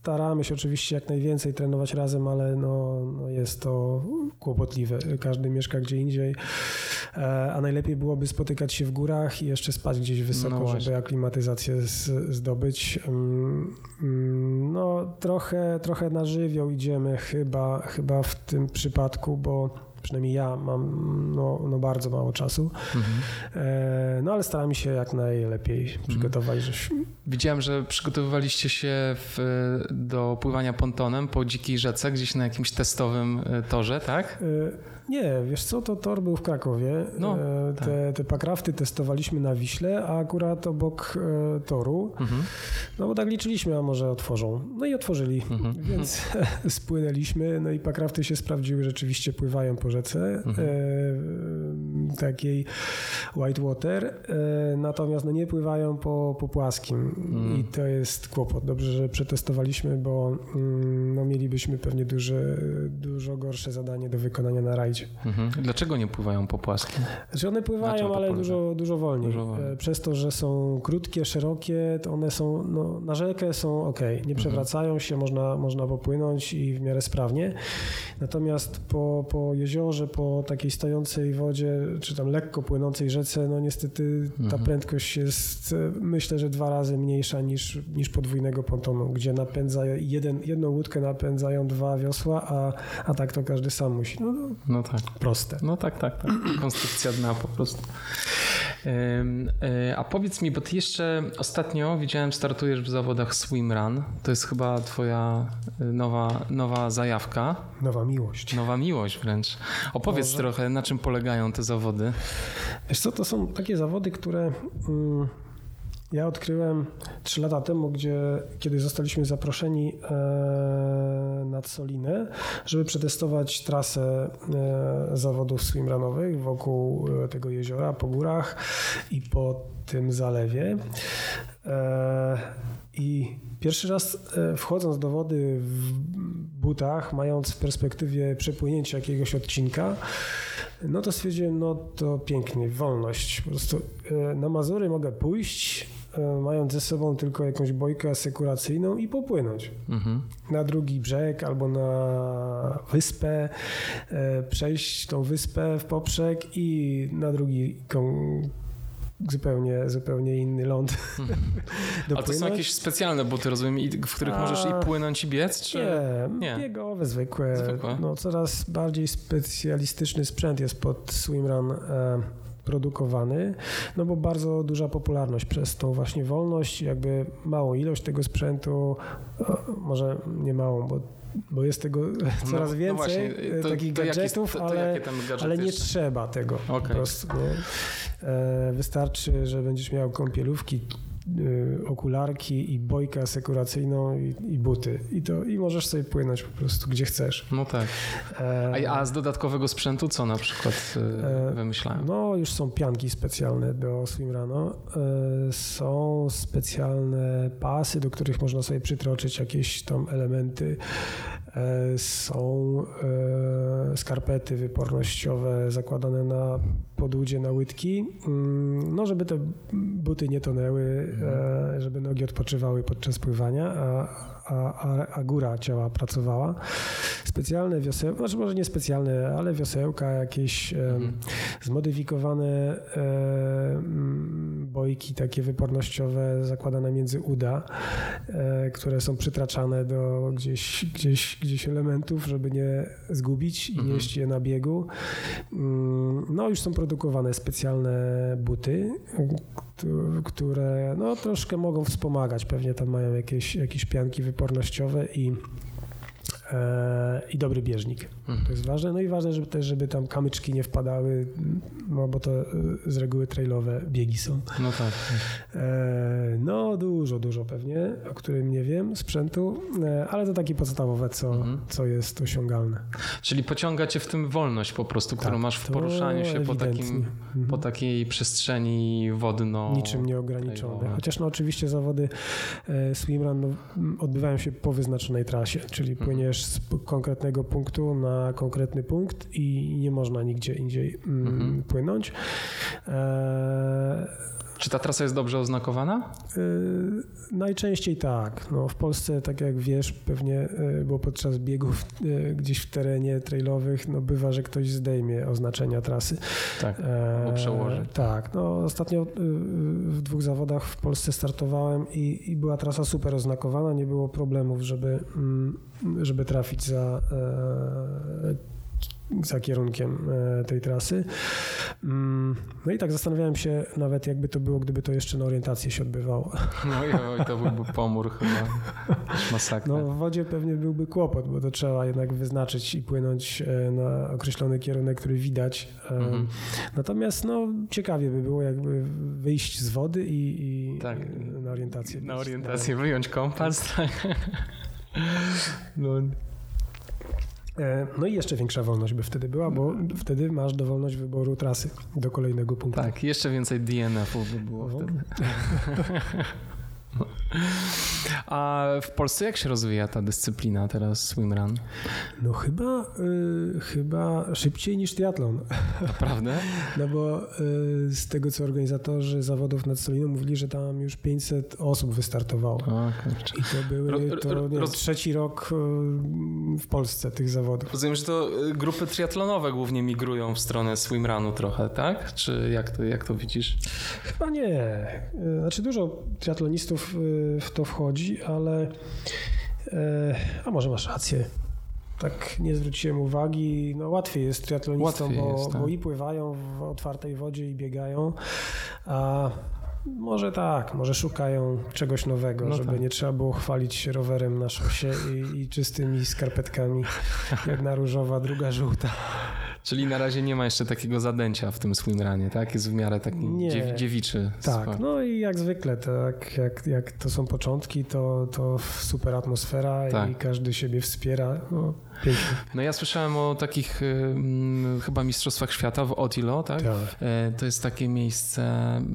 S1: staramy się oczywiście jak najwięcej trenować razem, ale no, no jest to kłopotliwe. Każdy mieszka gdzie indziej, e, a najlepiej byłoby spotykać się w górach i jeszcze spać gdzieś wysoko, no żeby aklimatyzację zdobyć. Mm, mm, no trochę, trochę na żywioł idziemy chyba, chyba w tym przypadku, bo przynajmniej ja mam no, no bardzo mało czasu. Mhm. E, no ale staramy się jak najlepiej mhm. przygotować. Mhm.
S2: Widziałem, że przygotowywaliście się w, do pływania pontonem po dzikiej rzece, gdzieś na jakimś testowym e, torze, tak? E,
S1: Nie, wiesz co, to tor był w Krakowie.
S2: No,
S1: E,
S2: tak.
S1: te, te pakrafty testowaliśmy na Wiśle, a akurat obok e, toru.
S2: Mhm.
S1: No bo tak liczyliśmy, a może otworzą. No i otworzyli,
S2: Mhm.
S1: więc *laughs* spłynęliśmy. No i pakrafty się sprawdziły, rzeczywiście pływają po rzece
S2: Mhm.
S1: e, takiej whitewater, e, natomiast no nie pływają po, po płaskim
S2: Mm.
S1: i to jest kłopot. Dobrze, że przetestowaliśmy, bo mm, no, mielibyśmy pewnie duże, dużo gorsze zadanie do wykonania na rajdzie.
S2: Mhm. Dlaczego nie pływają po płaskim?
S1: Znaczy one pływają, ale dużo, dużo wolniej.
S2: Dużo wolniej.
S1: E, Przez to, że są krótkie, szerokie, to one są no, na rzekę są ok,
S2: Mhm.
S1: nie przewracają się, można, można popłynąć i w miarę sprawnie. Natomiast po, po jeziorze, po takiej stojącej wodzie, czy tam lekko płynącej rzece, no niestety ta
S2: Mhm.
S1: prędkość jest e, myślę, że dwa razy mniejsza niż, niż podwójnego pontonu, gdzie napędza jeden, jedną łódkę napędzają dwa wiosła, a, a tak to każdy sam musi. No, no
S2: No tak.
S1: proste.
S2: No tak, tak, tak. *clears throat* Konstrukcja dna po prostu. Y, A powiedz mi, bo ty jeszcze ostatnio widziałem, startujesz w zawodach Swim Run. To jest chyba twoja y, nowa, nowa zajawka,
S1: Nowa miłość.
S2: nowa miłość wręcz. Opowiedz
S1: Może.
S2: trochę, na czym polegają te zawody.
S1: Wiesz co, to są takie zawody, które mm, ja odkryłem trzy lata temu, gdzie, kiedy zostaliśmy zaproszeni e, nad Solinę, żeby przetestować trasę e, zawodów swimrunowych wokół e, tego jeziora, po górach i po tym zalewie. I pierwszy raz wchodząc do wody w butach, mając w perspektywie przepłynięcia jakiegoś odcinka, no to stwierdziłem, no to pięknie, wolność. Po prostu na Mazury mogę pójść, mając ze sobą tylko jakąś bojkę asekuracyjną i popłynąć
S2: Mhm.
S1: na drugi brzeg albo na wyspę, e, przejść tą wyspę w poprzek i na drugi zupełnie, zupełnie inny ląd *laughs*
S2: A to są jakieś specjalne buty, rozumiem, w których
S1: A-
S2: możesz i płynąć i biec? Czy...
S1: Nie,
S2: Nie.
S1: biegowe, zwykłe.
S2: Zwykłe.
S1: No, coraz bardziej specjalistyczny sprzęt jest pod swimrun e, produkowany, no bo bardzo duża popularność przez tą właśnie wolność, jakby małą ilość tego sprzętu, e, może nie małą, bo, bo jest tego *laughs* coraz
S2: no
S1: więcej e,
S2: to-
S1: takich
S2: to
S1: gadżetów,
S2: to- to
S1: ale, ale nie
S2: jeszcze?
S1: trzeba tego po
S2: Okej.
S1: prostu. Nie? E, Wystarczy, że będziesz miał kąpielówki, okularki i bojkę asekuracyjną i, i buty. I, to, I możesz sobie płynąć po prostu gdzie chcesz.
S2: No tak.
S1: E,
S2: A, a z dodatkowego sprzętu co na przykład y,
S1: E,
S2: wymyślałem?
S1: No, już są pianki specjalne do swimrano. E, Są specjalne pasy, do których można sobie przytroczyć jakieś tam elementy. Są skarpety wypornościowe zakładane na podłudzie, na łydki. Mm, No, żeby te buty nie tonęły, e, żeby nogi odpoczywały podczas pływania, a, a, a, góra ciała pracowała. Specjalne wiosełka, znaczy może nie specjalne, ale wiosełka, jakieś
S2: Mhm.
S1: zmodyfikowane e, mm, bojki takie wypornościowe zakładane między uda, e, które są przytraczane do gdzieś, gdzieś, gdzieś elementów, żeby nie zgubić i
S2: Mhm.
S1: nieść je na biegu. Mm, No już są produkowane specjalne buty, któ- które no, troszkę mogą wspomagać. Pewnie tam mają jakieś, jakieś pianki wypornościowe i i dobry bieżnik.
S2: Mhm.
S1: To jest ważne. No i ważne, żeby też, żeby tam kamyczki nie wpadały, no bo to e, z reguły trailowe biegi są.
S2: No tak.
S1: E, no dużo, dużo pewnie, o którym nie wiem, sprzętu, e, ale to takie podstawowe, co,
S2: Mhm.
S1: co jest osiągalne.
S2: Czyli pociąga cię w tym wolność po prostu, którą
S1: Tak,
S2: masz w poruszaniu się po, takim,
S1: Mhm.
S2: po takiej przestrzeni wodno.
S1: Niczym nieograniczone. Chociaż no oczywiście zawody e, swimrun no, odbywają się po wyznaczonej trasie, czyli
S2: Mhm.
S1: Z konkretnego punktu na konkretny punkt i nie można nigdzie indziej mm,
S2: Mhm.
S1: płynąć. E,
S2: Czy ta trasa jest dobrze oznakowana?
S1: Y, Najczęściej tak. No, w Polsce, tak jak wiesz, pewnie, y, bo podczas biegów y, gdzieś w terenie trailowych, no bywa, że ktoś zdejmie oznaczenia trasy.
S2: Tak.
S1: E,
S2: Albo przełoży.
S1: Tak. No, ostatnio y, w dwóch zawodach w Polsce startowałem i, i była trasa super oznakowana, nie było problemów, żeby, mm, żeby trafić za, e, za kierunkiem e, tej trasy. Mm, no i tak zastanawiałem się nawet, jakby to było, gdyby to jeszcze na orientację się odbywało.
S2: No i to byłby pomór chyba, masakra.
S1: No w wodzie pewnie byłby kłopot, bo to trzeba jednak wyznaczyć i płynąć e, na określony kierunek, który widać. Mhm. Natomiast no ciekawie by było jakby wyjść z wody i, i tak. na orientację.
S2: Na orientację, wyjąć kompas. Tak. *laughs*
S1: No. E, no i jeszcze większa wolność by wtedy była, bo wtedy masz dowolność wyboru trasy do kolejnego punktu.
S2: Tak, jeszcze więcej DNF-ów by było no. wtedy. *laughs* A w Polsce jak się rozwija ta dyscyplina teraz swimrun?
S1: No chyba, y, chyba szybciej niż triatlon.
S2: Naprawdę?
S1: No bo y, z tego co organizatorzy zawodów nad Soliną mówili, że tam już 500 osób wystartowało. O, I to były to, roz... trzeci rok y, w Polsce tych zawodów.
S2: Rozumiem, że to y, grupy triatlonowe głównie migrują w stronę swimrunu trochę, tak? Czy jak to, jak to widzisz?
S1: Chyba nie. Y, znaczy dużo triatlonistów w to wchodzi, ale e, a może masz rację. Tak nie zwróciłem uwagi. No łatwiej jest triatlonistom, bo, jest, tak. bo i pływają w otwartej wodzie i biegają, a może tak, może szukają czegoś nowego, no żeby tak. nie trzeba było chwalić się rowerem na szosie i, i czystymi skarpetkami. Jedna różowa, druga żółta.
S2: Czyli na razie nie ma jeszcze takiego zadęcia w tym swimrunie, tak? Jest w miarę taki nie. dziewiczy.
S1: Tak, sport. no i jak zwykle, tak, jak, jak to są początki, to, to super atmosfera tak. i każdy siebie wspiera. No, Pięknie.
S2: No ja słyszałem o takich y, chyba mistrzostwach świata w Otilo, tak? tak? E, to jest takie miejsce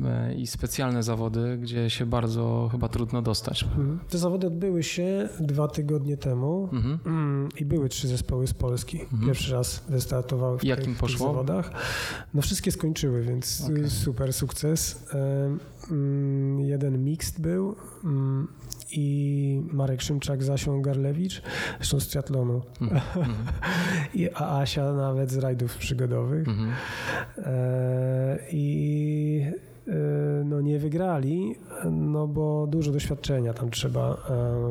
S2: e, i specjalne zawody, gdzie się bardzo chyba trudno dostać. Mhm.
S1: Te zawody odbyły się dwa tygodnie temu mhm. Mm, i były trzy zespoły z Polski. Mhm. Pierwszy raz wystartowały w, Jakim tych, poszło? tych zawodach. No wszystkie skończyły, więc okay. super sukces. E, mm, jeden mixed był mm, i Marek Szymczak, Zasią Garlewicz, zresztą z triatlonu, -hmm. *laughs* I, a Asia nawet z rajdów przygodowych. -hmm. e, I no nie wygrali, no bo dużo doświadczenia tam trzeba.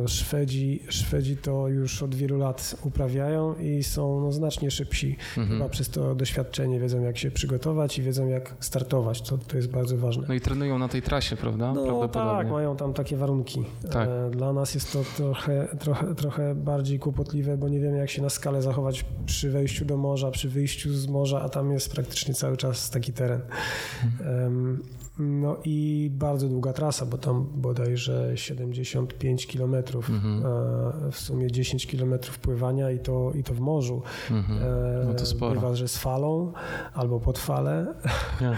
S1: E, Szwedzi, Szwedzi to już od wielu lat uprawiają i są no, znacznie szybsi. Mhm. Chyba przez to doświadczenie wiedzą jak się przygotować i wiedzą jak startować. To, to jest bardzo ważne.
S2: No i trenują na tej trasie, prawda?
S1: No tak, mają tam takie warunki. Tak. E, dla nas jest to trochę, trochę, trochę bardziej kłopotliwe, bo nie wiemy jak się na skalę zachować przy wejściu do morza, przy wyjściu z morza, a tam jest praktycznie cały czas taki teren. Mhm. No i bardzo długa trasa, bo tam bodajże 75 km, mhm. w sumie 10 km pływania i to, i to w morzu. Mhm. No to sporo. Bywa, że z falą albo pod falę. Ja, *laughs*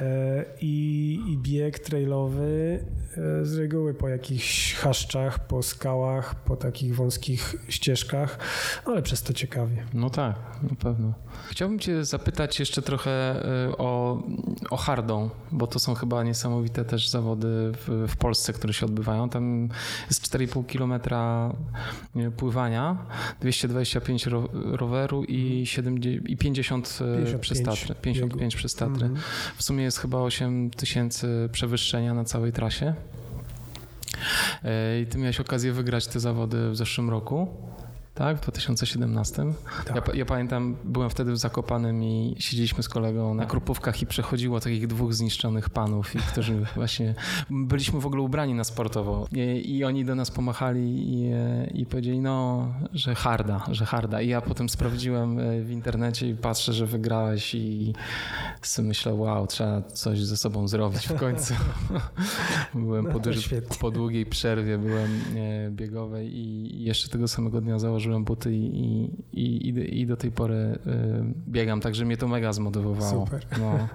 S1: e, I, I bieg trailowy e, z reguły po jakichś chaszczach, po skałach, po takich wąskich ścieżkach, ale przez to ciekawie.
S2: No tak, na pewno. Chciałbym Cię zapytać jeszcze trochę e, o, o hardą, bo to są chyba niesamowite też zawody w, w Polsce, które się odbywają. Tam jest 4,5 kilometra e, pływania, 225 ro, roweru i, 70, i 50 55 przez Tatry. 55 przez Tatry. Mhm. W sumie jest chyba 8 tysięcy przewyższenia na całej trasie. E, I ty miałeś okazję wygrać te zawody w zeszłym roku tak? W 2017. Tak. Ja, ja, pamiętam, byłem wtedy w Zakopanem i siedzieliśmy z kolegą na krupówkach i przechodziło takich dwóch zniszczonych panów, i którzy *laughs* właśnie byliśmy w ogóle ubrani na sportowo i, i oni do nas pomachali i, i powiedzieli, no, że harda, że harda. I ja potem sprawdziłem e, w internecie i patrzę, że wygrałeś i sobie myślę, wow, trzeba coś ze sobą zrobić w *laughs* końcu. *laughs* byłem no, po, po, długiej przerwie, byłem e, biegowej i jeszcze tego samego dnia założyłem założyłem buty i, i, i, i do tej pory y, biegam, także mnie to mega zmotywowało.
S1: Super.
S2: No.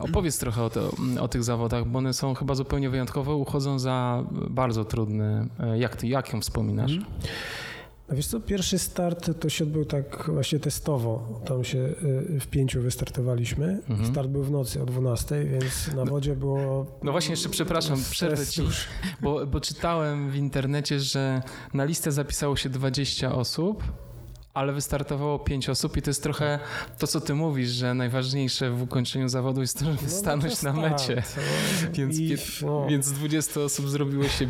S2: opowiedz trochę o, to, o, tych zawodach, bo one są chyba zupełnie wyjątkowe, uchodzą za bardzo trudne. Jak, ty, jak ją wspominasz? Mm.
S1: Wiesz co, pierwszy start to się odbył tak właśnie testowo. Tam się y, w pięciu wystartowaliśmy. Mhm. Start był w nocy o 12, więc na no- wodzie było...
S2: No właśnie, jeszcze przepraszam, przerwę ci, bo, bo czytałem w internecie, że na listę zapisało się 20 osób, ale wystartowało pięć osób i to jest trochę to, co ty mówisz, że najważniejsze w ukończeniu zawodu jest to, żeby no, stanąć na mecie. *laughs* więc, I, no. więc 20 osób zrobiło się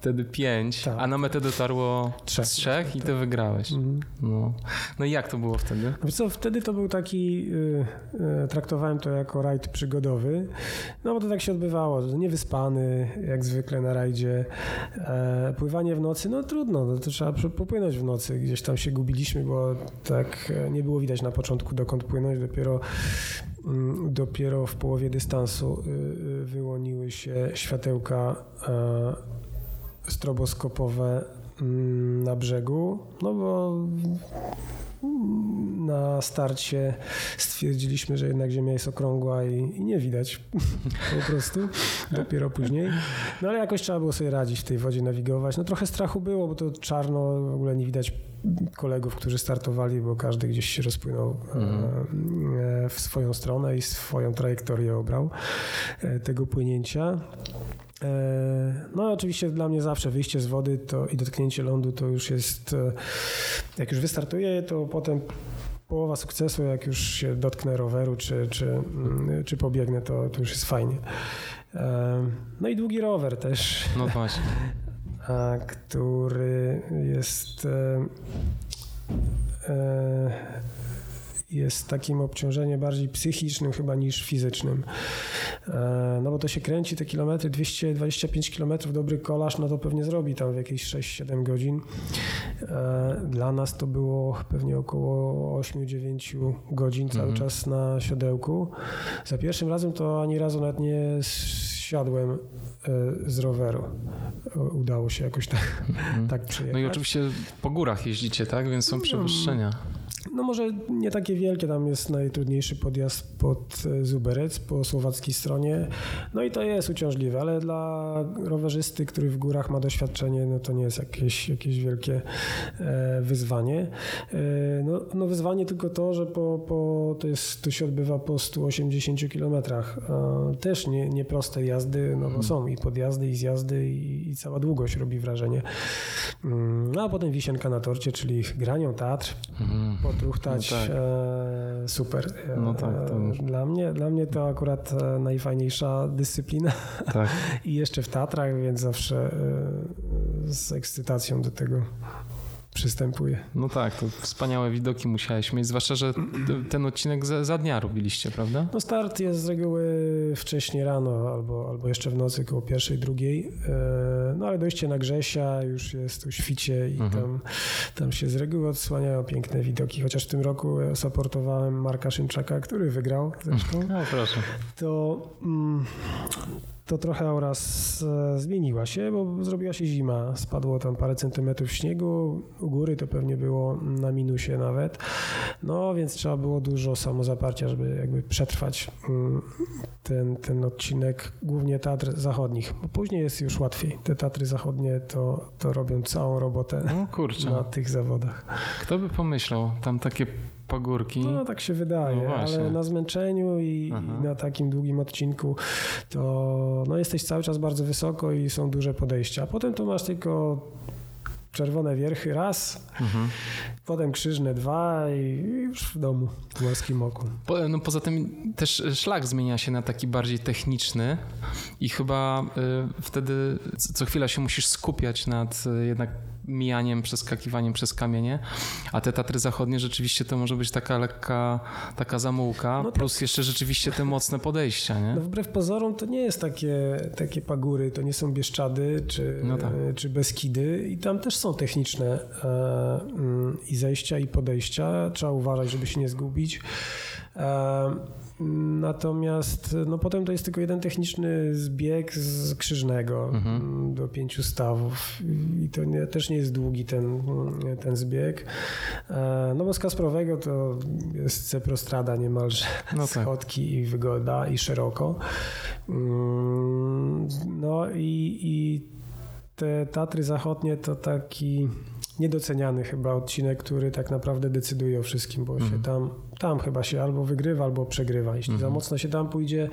S2: wtedy pięć, tak. a na metę dotarło trzech, trzech i ty wygrałeś. Mhm. No. no i jak to było wtedy?
S1: Wiesz co, wtedy to był taki, yy, yy, traktowałem to jako rajd przygodowy, no bo to tak się odbywało, niewyspany, jak zwykle na rajdzie, e, pływanie w nocy, no trudno, no, to trzeba popłynąć w nocy, gdzieś tam się gubiliśmy, bo tak e, nie było widać na początku dokąd płynąć, dopiero mm, dopiero w połowie dystansu y, y, wyłoniły się światełka e, stroboskopowe mm, na brzegu, no bo na starcie stwierdziliśmy, że jednak Ziemia jest okrągła i, i, nie widać *laughs* po prostu, dopiero później. No ale jakoś trzeba było sobie radzić w tej wodzie, nawigować. No trochę strachu było, bo to czarno, w ogóle nie widać kolegów, którzy startowali, bo każdy gdzieś się rozpłynął mhm. E, w swoją stronę i swoją trajektorię obrał e, tego płynięcia. E, no oczywiście dla mnie zawsze wyjście z wody to i dotknięcie lądu to już jest, e, jak już wystartuję, to potem połowa sukcesu, jak już się dotknę roweru czy, czy, mm, czy pobiegnę, to, to już jest fajnie. E, no i długi rower też.
S2: No właśnie. *laughs*
S1: który jest jest takim obciążeniem bardziej psychicznym chyba niż fizycznym. E, no bo to się kręci te kilometry, 225 kilometrów, dobry kolarz, no to pewnie zrobi tam w jakieś 6-7 godzin. E, dla nas to było pewnie około 8-9 godzin cały mhm. czas na siodełku. Za pierwszym razem to ani razu nawet nie siadłem e, z roweru. Udało się jakoś tak, mhm. tak przyjechać.
S2: No i oczywiście po górach jeździcie, tak? Więc są przewyższenia.
S1: No może nie takie wielkie, tam jest najtrudniejszy podjazd pod e, Zuberec po słowackiej stronie. No i to jest uciążliwe, ale dla rowerzysty, który w górach ma doświadczenie, no to nie jest jakieś, jakieś wielkie e, wyzwanie. E, no, no wyzwanie tylko to, że po, po, to, jest, to się odbywa po 180 kilometrach. Też nie, nie proste jazdy, no bo mhm. są i podjazdy, i zjazdy, i, i cała długość robi wrażenie. Mm, no a potem wisienka na torcie, czyli granią Tatr. Mhm podruchtać. No tak. e, super. No tak, to... E, dla, mnie, dla mnie to akurat e, najfajniejsza dyscyplina. Tak. *laughs* I jeszcze w Tatrach, więc zawsze e, z ekscytacją do tego przystępuje.
S2: No tak, to wspaniałe widoki musiałeś mieć, zwłaszcza, że ten odcinek za, za, dnia robiliście, prawda?
S1: No start jest z reguły wcześniej rano albo, albo jeszcze w nocy koło pierwszej, drugiej, e, no ale dojście na Grzesia już jest u świcie i mhm. tam, tam się z reguły odsłaniają piękne widoki, chociaż w tym roku supportowałem Marka Szymczaka, który wygrał zresztą. *laughs*
S2: No proszę.
S1: To... Mm, to trochę aura zmieniła się, bo zrobiła się zima. Spadło tam parę centymetrów śniegu. U góry to pewnie było na minusie nawet. No więc trzeba było dużo samozaparcia, żeby jakby przetrwać mm, ten, ten odcinek, głównie Tatr Zachodnich. Bo później jest już łatwiej. Te Tatry Zachodnie to, to robią całą robotę no, na tych zawodach.
S2: Kto by pomyślał, tam takie pagórki.
S1: No tak się wydaje, no ale na zmęczeniu i, i, na takim długim odcinku to no, jesteś cały czas bardzo wysoko i są duże podejścia. A potem to masz tylko czerwone wierchy raz, mhm. potem krzyżne dwa i już w domu w morskim oku.
S2: Po, no poza tym też szlak zmienia się na taki bardziej techniczny i chyba y, wtedy co chwila się musisz skupiać nad y, jednak mijaniem, przeskakiwaniem przez kamienie, a te Tatry Zachodnie rzeczywiście to może być taka lekka, taka zamułka, no plus tak. jeszcze rzeczywiście te mocne podejścia, nie?
S1: No wbrew pozorom to nie jest takie, takie pagury, to nie są Bieszczady czy, no tak. czy Beskidy i tam też są techniczne e, mm, i zejścia i podejścia, trzeba uważać, żeby się nie zgubić. Natomiast no potem to jest tylko jeden techniczny zbieg z krzyżnego mhm. do pięciu stawów i to nie, też nie jest długi ten, ten zbieg. E, no bo z Kasprowego to jest ceprostrada niemalże, no *laughs* tak. schodki i wygoda i szeroko. Mm, no i, i te Tatry Zachodnie to taki niedoceniany chyba odcinek, który tak naprawdę decyduje o wszystkim, bo
S2: Mhm.
S1: się tam, tam chyba się albo wygrywa, albo przegrywa. Jeśli
S2: Mhm.
S1: za mocno się tam pójdzie,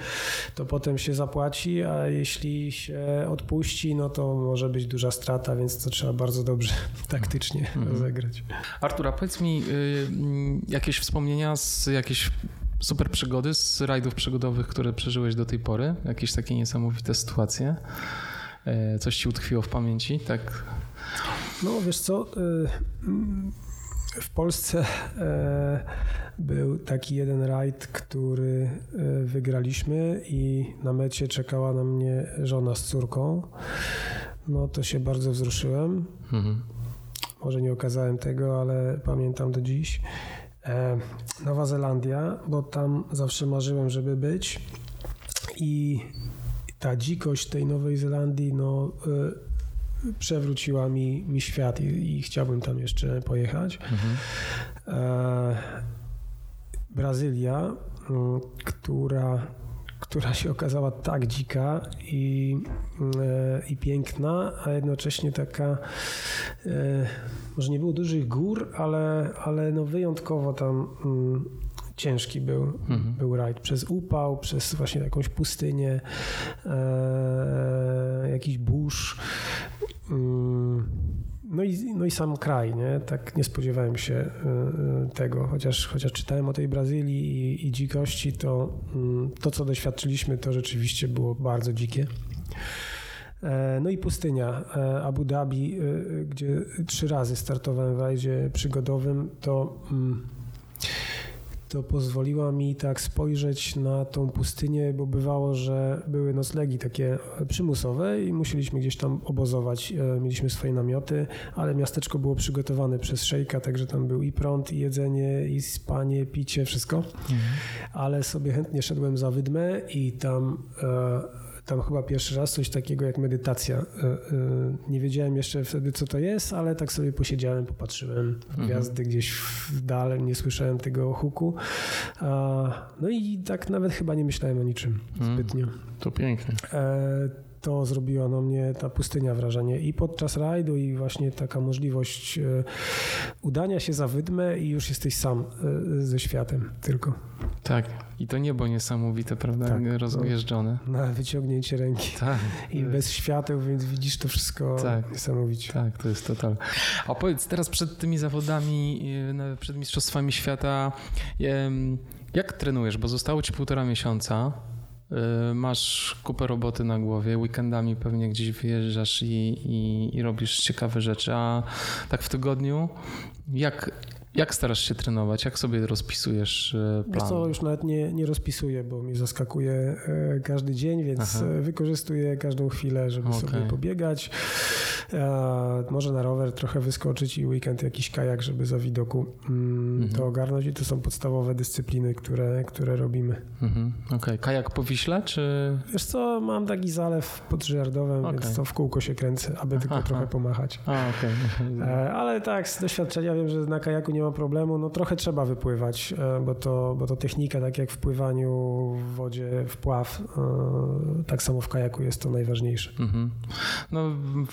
S1: to potem się zapłaci, a jeśli się odpuści, no to może być duża strata, więc to trzeba bardzo dobrze *laughs* taktycznie
S2: Mhm.
S1: rozegrać.
S2: Artura, powiedz mi y, mm, jakieś wspomnienia z jakieś super przygody z rajdów przygodowych, które przeżyłeś do tej pory? Jakieś takie niesamowite sytuacje? E, Coś ci utkwiło w pamięci, tak?
S1: No wiesz co, y, mm, w Polsce e, był taki jeden rajd, który e, wygraliśmy i na mecie czekała na mnie żona z córką. No to się bardzo wzruszyłem.
S2: Mhm.
S1: Może nie okazałem tego, ale pamiętam do dziś. E, Nowa Zelandia, bo tam zawsze marzyłem, żeby być. I ta dzikość tej Nowej Zelandii, no, przewróciła mi, mi świat i, i chciałbym tam jeszcze pojechać.
S2: Mhm.
S1: E, Brazylia, która, która się okazała tak dzika i, e, i piękna, a jednocześnie taka, e, może nie było dużych gór, ale, ale no wyjątkowo tam ciężki był,
S2: Mhm.
S1: był rajd. Przez upał, przez właśnie jakąś pustynię, e, jakiś burz. I, no i sam kraj, nie? Tak nie spodziewałem się y, y, tego, chociaż, chociaż czytałem o tej Brazylii i, i dzikości, to mm, to, co doświadczyliśmy, to rzeczywiście było bardzo dzikie. E, No i pustynia e, Abu Dhabi, y, gdzie trzy razy startowałem w rajdzie przygodowym, to, mm, to pozwoliła mi tak spojrzeć na tą pustynię, bo bywało, że były noclegi takie przymusowe i musieliśmy gdzieś tam obozować. E, Mieliśmy swoje namioty, ale miasteczko było przygotowane przez szejka, także tam był i prąd, i jedzenie, i spanie, picie, wszystko. Ale sobie chętnie szedłem za wydmę i tam e, tam chyba pierwszy raz coś takiego jak medytacja. E, e, Nie wiedziałem jeszcze wtedy, co to jest, ale tak sobie posiedziałem, popatrzyłem w gwiazdy gdzieś w dal, nie słyszałem tego huku. No i tak nawet chyba nie myślałem o niczym
S2: Mm.
S1: zbytnio.
S2: To pięknie.
S1: E, To zrobiła na mnie ta pustynia wrażenie i podczas rajdu i właśnie taka możliwość e, udania się za wydmę i już jesteś sam e, ze światem tylko
S2: Tak. I to niebo niesamowite, prawda?
S1: Tak.
S2: Rozjeżdżone.
S1: na wyciągnięcie ręki.
S2: Tak.
S1: I bez świateł, więc widzisz to wszystko
S2: Tak.
S1: niesamowicie.
S2: Tak, to jest total. A powiedz teraz przed tymi zawodami, na- przed Mistrzostwami Świata, jak trenujesz? Bo zostało ci półtora miesiąca. Yy, Masz kupę roboty na głowie, weekendami pewnie gdzieś wyjeżdżasz i, i, i robisz ciekawe rzeczy, a tak w tygodniu jak, jak starasz się trenować? Jak sobie rozpisujesz
S1: Wiesz
S2: plan?
S1: co, już nawet nie, nie rozpisuję, bo mi zaskakuje e, każdy dzień, więc
S2: Aha.
S1: e, wykorzystuję każdą chwilę, żeby
S2: Okej.
S1: sobie pobiegać. E, może na rower trochę wyskoczyć i weekend jakiś kajak, żeby za widoku mm,
S2: Mhm.
S1: to ogarnąć i to są podstawowe dyscypliny, które, które robimy.
S2: Mhm. Okej, kajak po Wiśle, czy...
S1: Wiesz co, mam taki zalew pod Żyardowem,
S2: Okej.
S1: więc to w kółko się kręcę, aby tylko
S2: Aha. *laughs*
S1: trochę pomachać.
S2: A.
S1: E, Ale tak, z doświadczenia wiem, że na kajaku nie ma problemu. No trochę trzeba wypływać, e, bo to, bo to technika, tak jak w pływaniu w wodzie, wpław, e, tak samo w kajaku jest to najważniejsze.
S2: Mhm. No,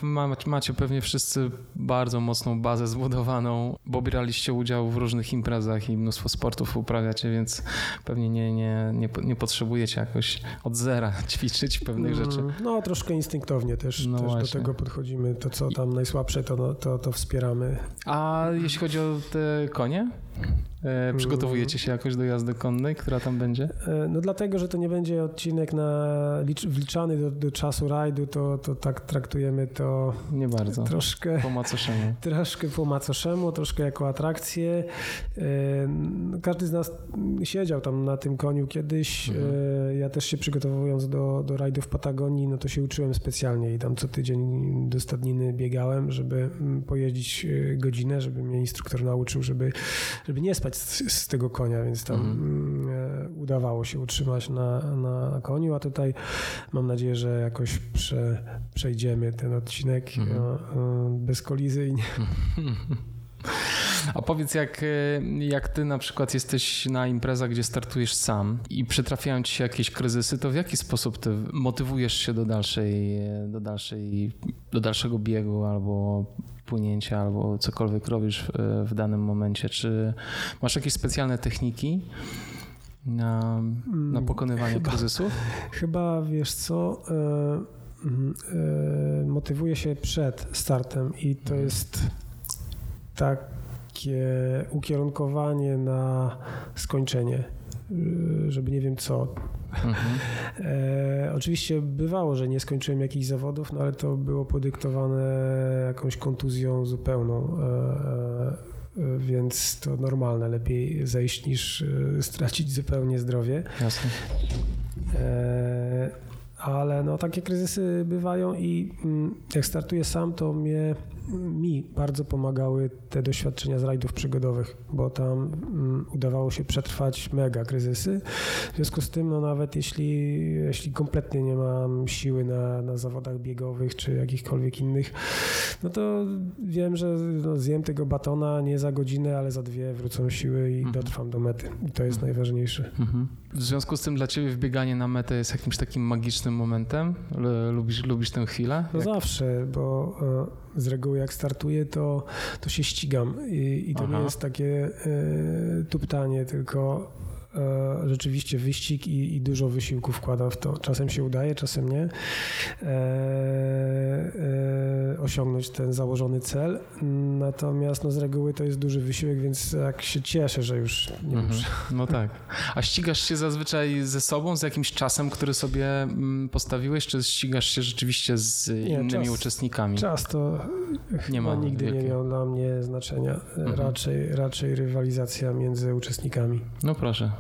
S2: ma, macie pewnie wszyscy bardzo mocną bazę zbudowaną, bo braliście udział w różnych imprezach i mnóstwo sportów uprawiacie, więc pewnie nie, nie, nie, nie potrzebujecie jakoś od zera *laughs* ćwiczyć pewnych rzeczy.
S1: Mm, No troszkę instynktownie też,
S2: No
S1: też do tego podchodzimy. To co tam najsłabsze, to, no, to, to wspieramy.
S2: A jeśli chodzi o te konie, e, przygotowujecie się jakoś do jazdy konnej, która tam będzie?
S1: E, No dlatego, że to nie będzie odcinek na, licz, wliczany do, do czasu rajdu, to, to tak traktujemy to
S2: Nie bardzo.
S1: troszkę...
S2: Po macoszemu. *laughs*
S1: Troszkę po macoszemu, troszkę jako atrakcję. E, Każdy z nas siedział tam na tym koniu kiedyś.
S2: Mhm.
S1: Ja też się przygotowując do, do rajdu w Patagonii, no to się uczyłem specjalnie i tam co tydzień do stadniny biegałem, żeby mm, pojeździć godzinę, żeby mnie instruktor nauczył, żeby, żeby nie spać z, z tego konia, więc tam
S2: Mhm.
S1: mm, e, udawało się utrzymać na, na koniu, a tutaj mam nadzieję, że jakoś prze, przejdziemy ten odcinek
S2: Mhm.
S1: e, e, bezkolizyjnie. *laughs*
S2: A powiedz, jak, e, jak ty na przykład jesteś na imprezach, gdzie startujesz sam i przytrafiają ci się jakieś kryzysy, to w jaki sposób ty motywujesz się do dalszej, do dalszej, do dalszego biegu albo wpłynięcia albo cokolwiek robisz w, w danym momencie? Czy masz jakieś specjalne techniki? na, na mm, pokonywanie chyba, kryzysów?
S1: Chyba wiesz co, e, e, motywuje się przed startem i to mhm. jest takie ukierunkowanie na skończenie, e, żeby nie wiem co. Mhm. E, oczywiście bywało, że nie skończyłem jakichś zawodów, no ale to było podyktowane jakąś kontuzją zupełną. E, więc to normalne, lepiej zejść niż e, stracić zupełnie zdrowie.
S2: Jasne.
S1: E, ale no takie kryzysy bywają i mm, jak startuję sam, to mnie mi bardzo pomagały te doświadczenia z rajdów przygodowych, bo tam mm, udawało się przetrwać mega kryzysy. W związku z tym, no nawet jeśli, jeśli kompletnie nie mam siły na, na zawodach biegowych czy jakichkolwiek innych, no to wiem, że no, zjem tego batona nie za godzinę, ale za dwie wrócą siły i mhm. dotrwam do mety. I to jest mhm. najważniejsze. Mhm.
S2: W związku z tym dla ciebie wbieganie na metę jest jakimś takim magicznym momentem? Lubisz, lubisz tę chwilę?
S1: No zawsze, bo e, z reguły jak startuję, to, to się ścigam i, i to Aha. nie jest takie y, tuptanie, tylko rzeczywiście wyścig i, i, dużo wysiłku wkładam w to. Czasem się udaje, czasem nie. E, e, osiągnąć ten założony cel. Natomiast no, z reguły to jest duży wysiłek, więc jak się cieszę, że już nie mhm. muszę.
S2: No tak. A ścigasz się zazwyczaj ze sobą, z jakimś czasem, który sobie mm, postawiłeś, czy ścigasz się rzeczywiście z nie, innymi czas, uczestnikami?
S1: Czas to nie ma nigdy nie miał dla mnie znaczenia. Mhm. Raczej, raczej rywalizacja między uczestnikami.
S2: No proszę.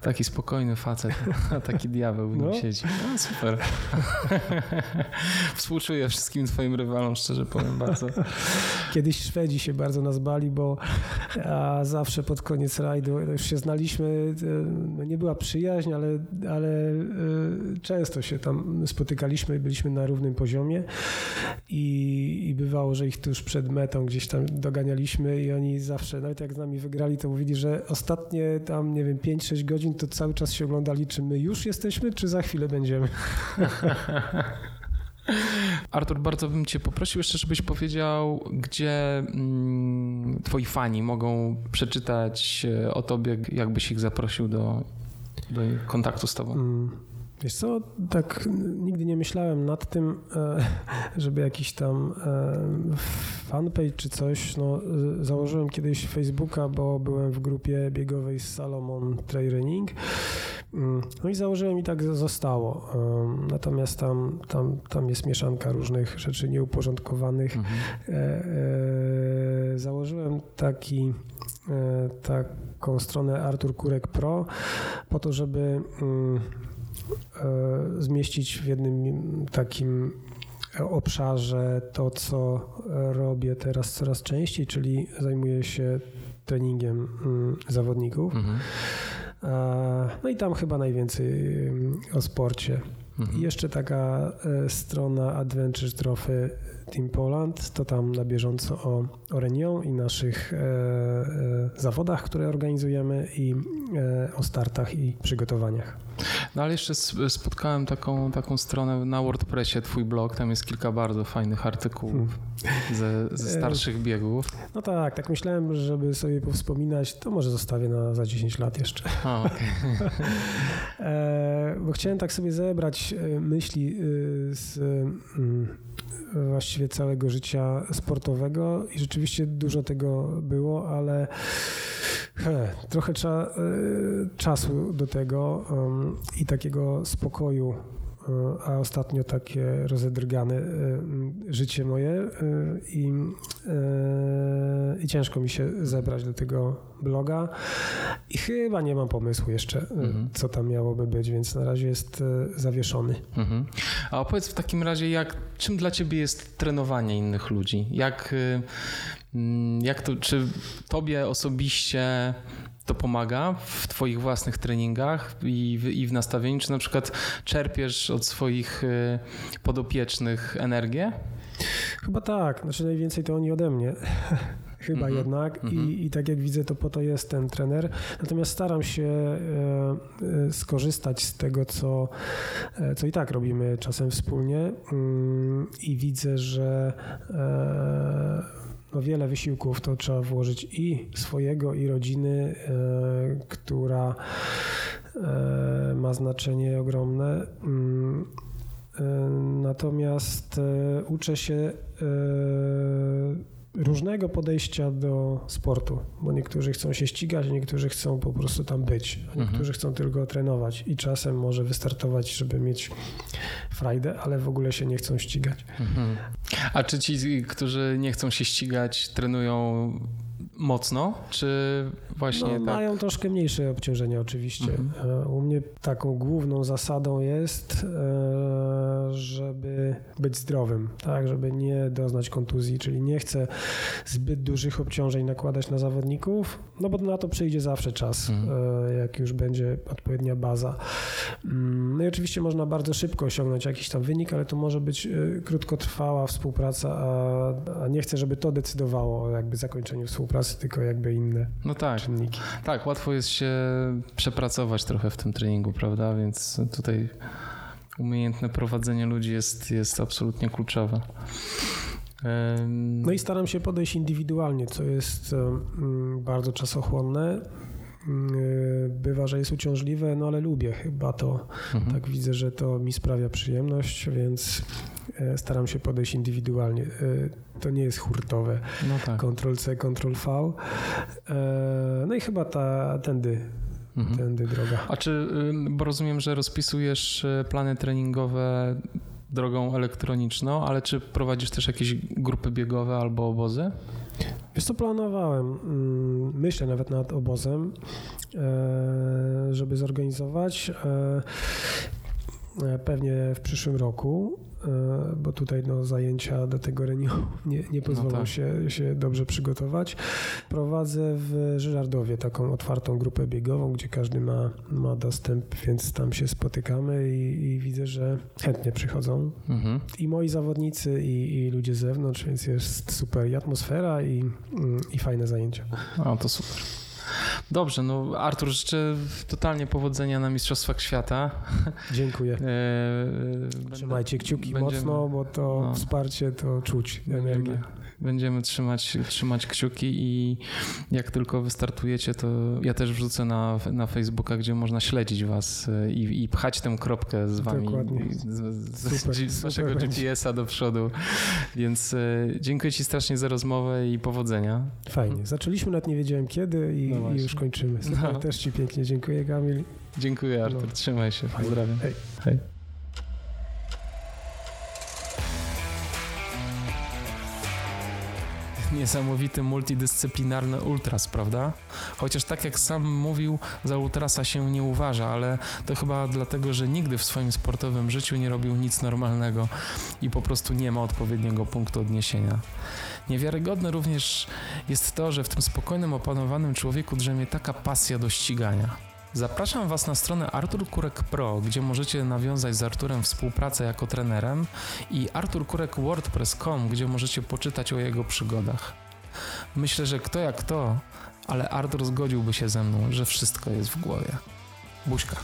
S2: Taki spokojny facet, a taki diabeł w nim no. siedzi. No, super. *laughs* Współczuję wszystkim twoim rywalom, szczerze powiem bardzo.
S1: Kiedyś Szwedzi się bardzo nas bali, bo a zawsze pod koniec rajdu już się znaliśmy, no nie była przyjaźń, ale, ale e, często się tam spotykaliśmy, byliśmy na równym poziomie i, i bywało, że ich tuż przed metą gdzieś tam doganialiśmy i oni zawsze, nawet jak z nami wygrali, to mówili, że ostatnie tam, nie wiem, 5-6 godzin to cały czas się oglądali, czy my już jesteśmy, czy za chwilę będziemy. *laughs*
S2: Artur, bardzo bym Cię poprosił jeszcze, żebyś powiedział, gdzie mm, Twoi fani mogą przeczytać e, o Tobie, jakbyś ich zaprosił do, do kontaktu z Tobą. Mm.
S1: Wiesz co, tak nigdy nie myślałem nad tym, e, żeby jakiś tam e, fanpage czy coś. No, założyłem kiedyś Facebooka, bo byłem w grupie biegowej z Salomon Training. Mm, no i założyłem i tak zostało. Natomiast tam, tam, tam jest mieszanka różnych rzeczy nieuporządkowanych. Mhm. E, założyłem taki taką stronę Artur Kurek Pro po to, żeby mm, zmieścić w jednym takim obszarze to, co robię teraz coraz częściej, czyli zajmuję się treningiem mm, zawodników. Mhm. E, no i tam chyba najwięcej mm, o sporcie. Mhm. I jeszcze taka e, strona Adventure Trophy Team Poland, to tam na bieżąco o, o Renią i naszych e, e, zawodach, które organizujemy i e, o startach i przygotowaniach.
S2: No ale jeszcze spotkałem taką, taką stronę na WordPressie, twój blog, tam jest kilka bardzo fajnych artykułów hmm. ze, ze, starszych biegów.
S1: No tak, tak myślałem, żeby sobie powspominać, to może zostawię na za 10 lat jeszcze. A, okay. *laughs* Bo chciałem tak sobie zebrać e, myśli e, z mm, właściwie całego życia sportowego i rzeczywiście dużo tego było, ale he, trochę cza, e, czasu do tego um, i takiego spokoju a ostatnio takie rozedrgane e, życie moje e, i, e, i ciężko mi się zebrać do tego bloga i chyba nie mam pomysłu jeszcze, mhm. co tam miałoby być, więc na razie jest zawieszony. Mhm.
S2: A opowiedz w takim razie, jak, czym dla ciebie jest trenowanie innych ludzi? Jak, jak to, czy tobie osobiście to pomaga w Twoich własnych treningach i w, i w nastawieniu? Czy na przykład czerpiesz od swoich y, podopiecznych energię?
S1: Chyba tak. Znaczy najwięcej to oni ode mnie. *laughs* chyba mm -hmm. jednak mm -hmm. I, mhm. i tak jak widzę, to po to jest ten trener. Natomiast staram się e, e, skorzystać z tego, co, e, co i tak robimy czasem wspólnie mm, i widzę, że no wiele wysiłków to trzeba włożyć i swojego, i rodziny, która ma znaczenie ogromne. Mm, natomiast uczę się różnego podejścia do sportu, bo niektórzy chcą się ścigać, niektórzy chcą po prostu tam być, a niektórzy mhm. chcą tylko trenować i czasem może wystartować, żeby mieć frajdę, ale w ogóle się nie chcą ścigać. Mhm.
S2: A czy ci, którzy nie chcą się ścigać, trenują mocno, czy właśnie no,
S1: tak? Mają troszkę mniejsze obciążenia oczywiście. Mhm. E, u mnie taką główną zasadą jest, e, żeby być zdrowym, tak, żeby nie doznać kontuzji, czyli nie chcę zbyt dużych obciążeń nakładać na zawodników, no bo na to przyjdzie zawsze czas, mhm. E, jak już będzie odpowiednia baza. Mm, no i oczywiście można bardzo szybko osiągnąć jakiś tam wynik, ale to może być krótkotrwała współpraca, a, a nie chcę, żeby to decydowało o jakby zakończeniu współpracy, tylko jakby inne.
S2: No tak, czynniki. Tak, łatwo jest się przepracować trochę w tym treningu, prawda? Więc tutaj umiejętne prowadzenie ludzi jest, jest absolutnie kluczowe.
S1: No i staram się podejść indywidualnie, co jest bardzo czasochłonne. Bywa, że jest uciążliwe, no ale lubię chyba to. Mhm. Tak widzę, że to mi sprawia przyjemność, więc staram się podejść indywidualnie. E, to nie jest hurtowe. No tak. Ctrl C, Ctrl V. E, no i chyba ta, tędy mhm. tędy droga.
S2: A czy, bo rozumiem, że rozpisujesz plany treningowe drogą elektroniczną, ale czy prowadzisz też jakieś grupy biegowe albo obozy?
S1: Wiesz co, planowałem, mm, myślę nawet nad obozem, e, żeby zorganizować. E, e, pewnie w przyszłym roku. E, bo tutaj no, zajęcia do tego reniu *laughs* nie, nie pozwolą no tak. się, się dobrze przygotować. Prowadzę w Żyrardowie taką otwartą grupę biegową, gdzie każdy ma, ma dostęp, więc tam się spotykamy i, i widzę, że chętnie przychodzą. Mhm. I moi zawodnicy, i, i, ludzie z zewnątrz, więc jest super i atmosfera, i, i fajne zajęcia.
S2: A, to super. Dobrze, no Artur, życzę totalnie powodzenia na Mistrzostwach Świata.
S1: Dziękuję. *laughs* E, Trzymajcie kciuki będziemy, mocno, bo to no, wsparcie to czuć, energię.
S2: Będziemy trzymać, trzymać kciuki i jak tylko wystartujecie, to ja też wrzucę na, na Facebooka, gdzie można śledzić was e, i, i pchać tę kropkę z wami, z, z, super, z, waszego GPS-a do przodu. Więc e, dziękuję ci strasznie za rozmowę i powodzenia.
S1: Fajnie. Zaczęliśmy, nawet nie wiedziałem kiedy i, no i już kończymy. Super, no. Też ci pięknie dziękuję, Kamil.
S2: Dziękuję, Artur. No. Trzymaj się. Pozdrawiam. Hej. Hej. Niesamowity multidyscyplinarny ultras, prawda? Chociaż tak jak sam mówił, za ultrasa się nie uważa, ale to chyba dlatego, że nigdy w swoim sportowym życiu nie robił nic normalnego i po prostu nie ma odpowiedniego punktu odniesienia. Niewiarygodne również jest to, że w tym spokojnym, opanowanym człowieku drzemie taka pasja do ścigania. Zapraszam Was na stronę Artur Kurek Pro, gdzie możecie nawiązać z Arturem współpracę jako trenerem i Artur Kurek WordPress.com, gdzie możecie poczytać o jego przygodach. Myślę, że kto jak kto, ale Artur zgodziłby się ze mną, że wszystko jest w głowie. Buźka.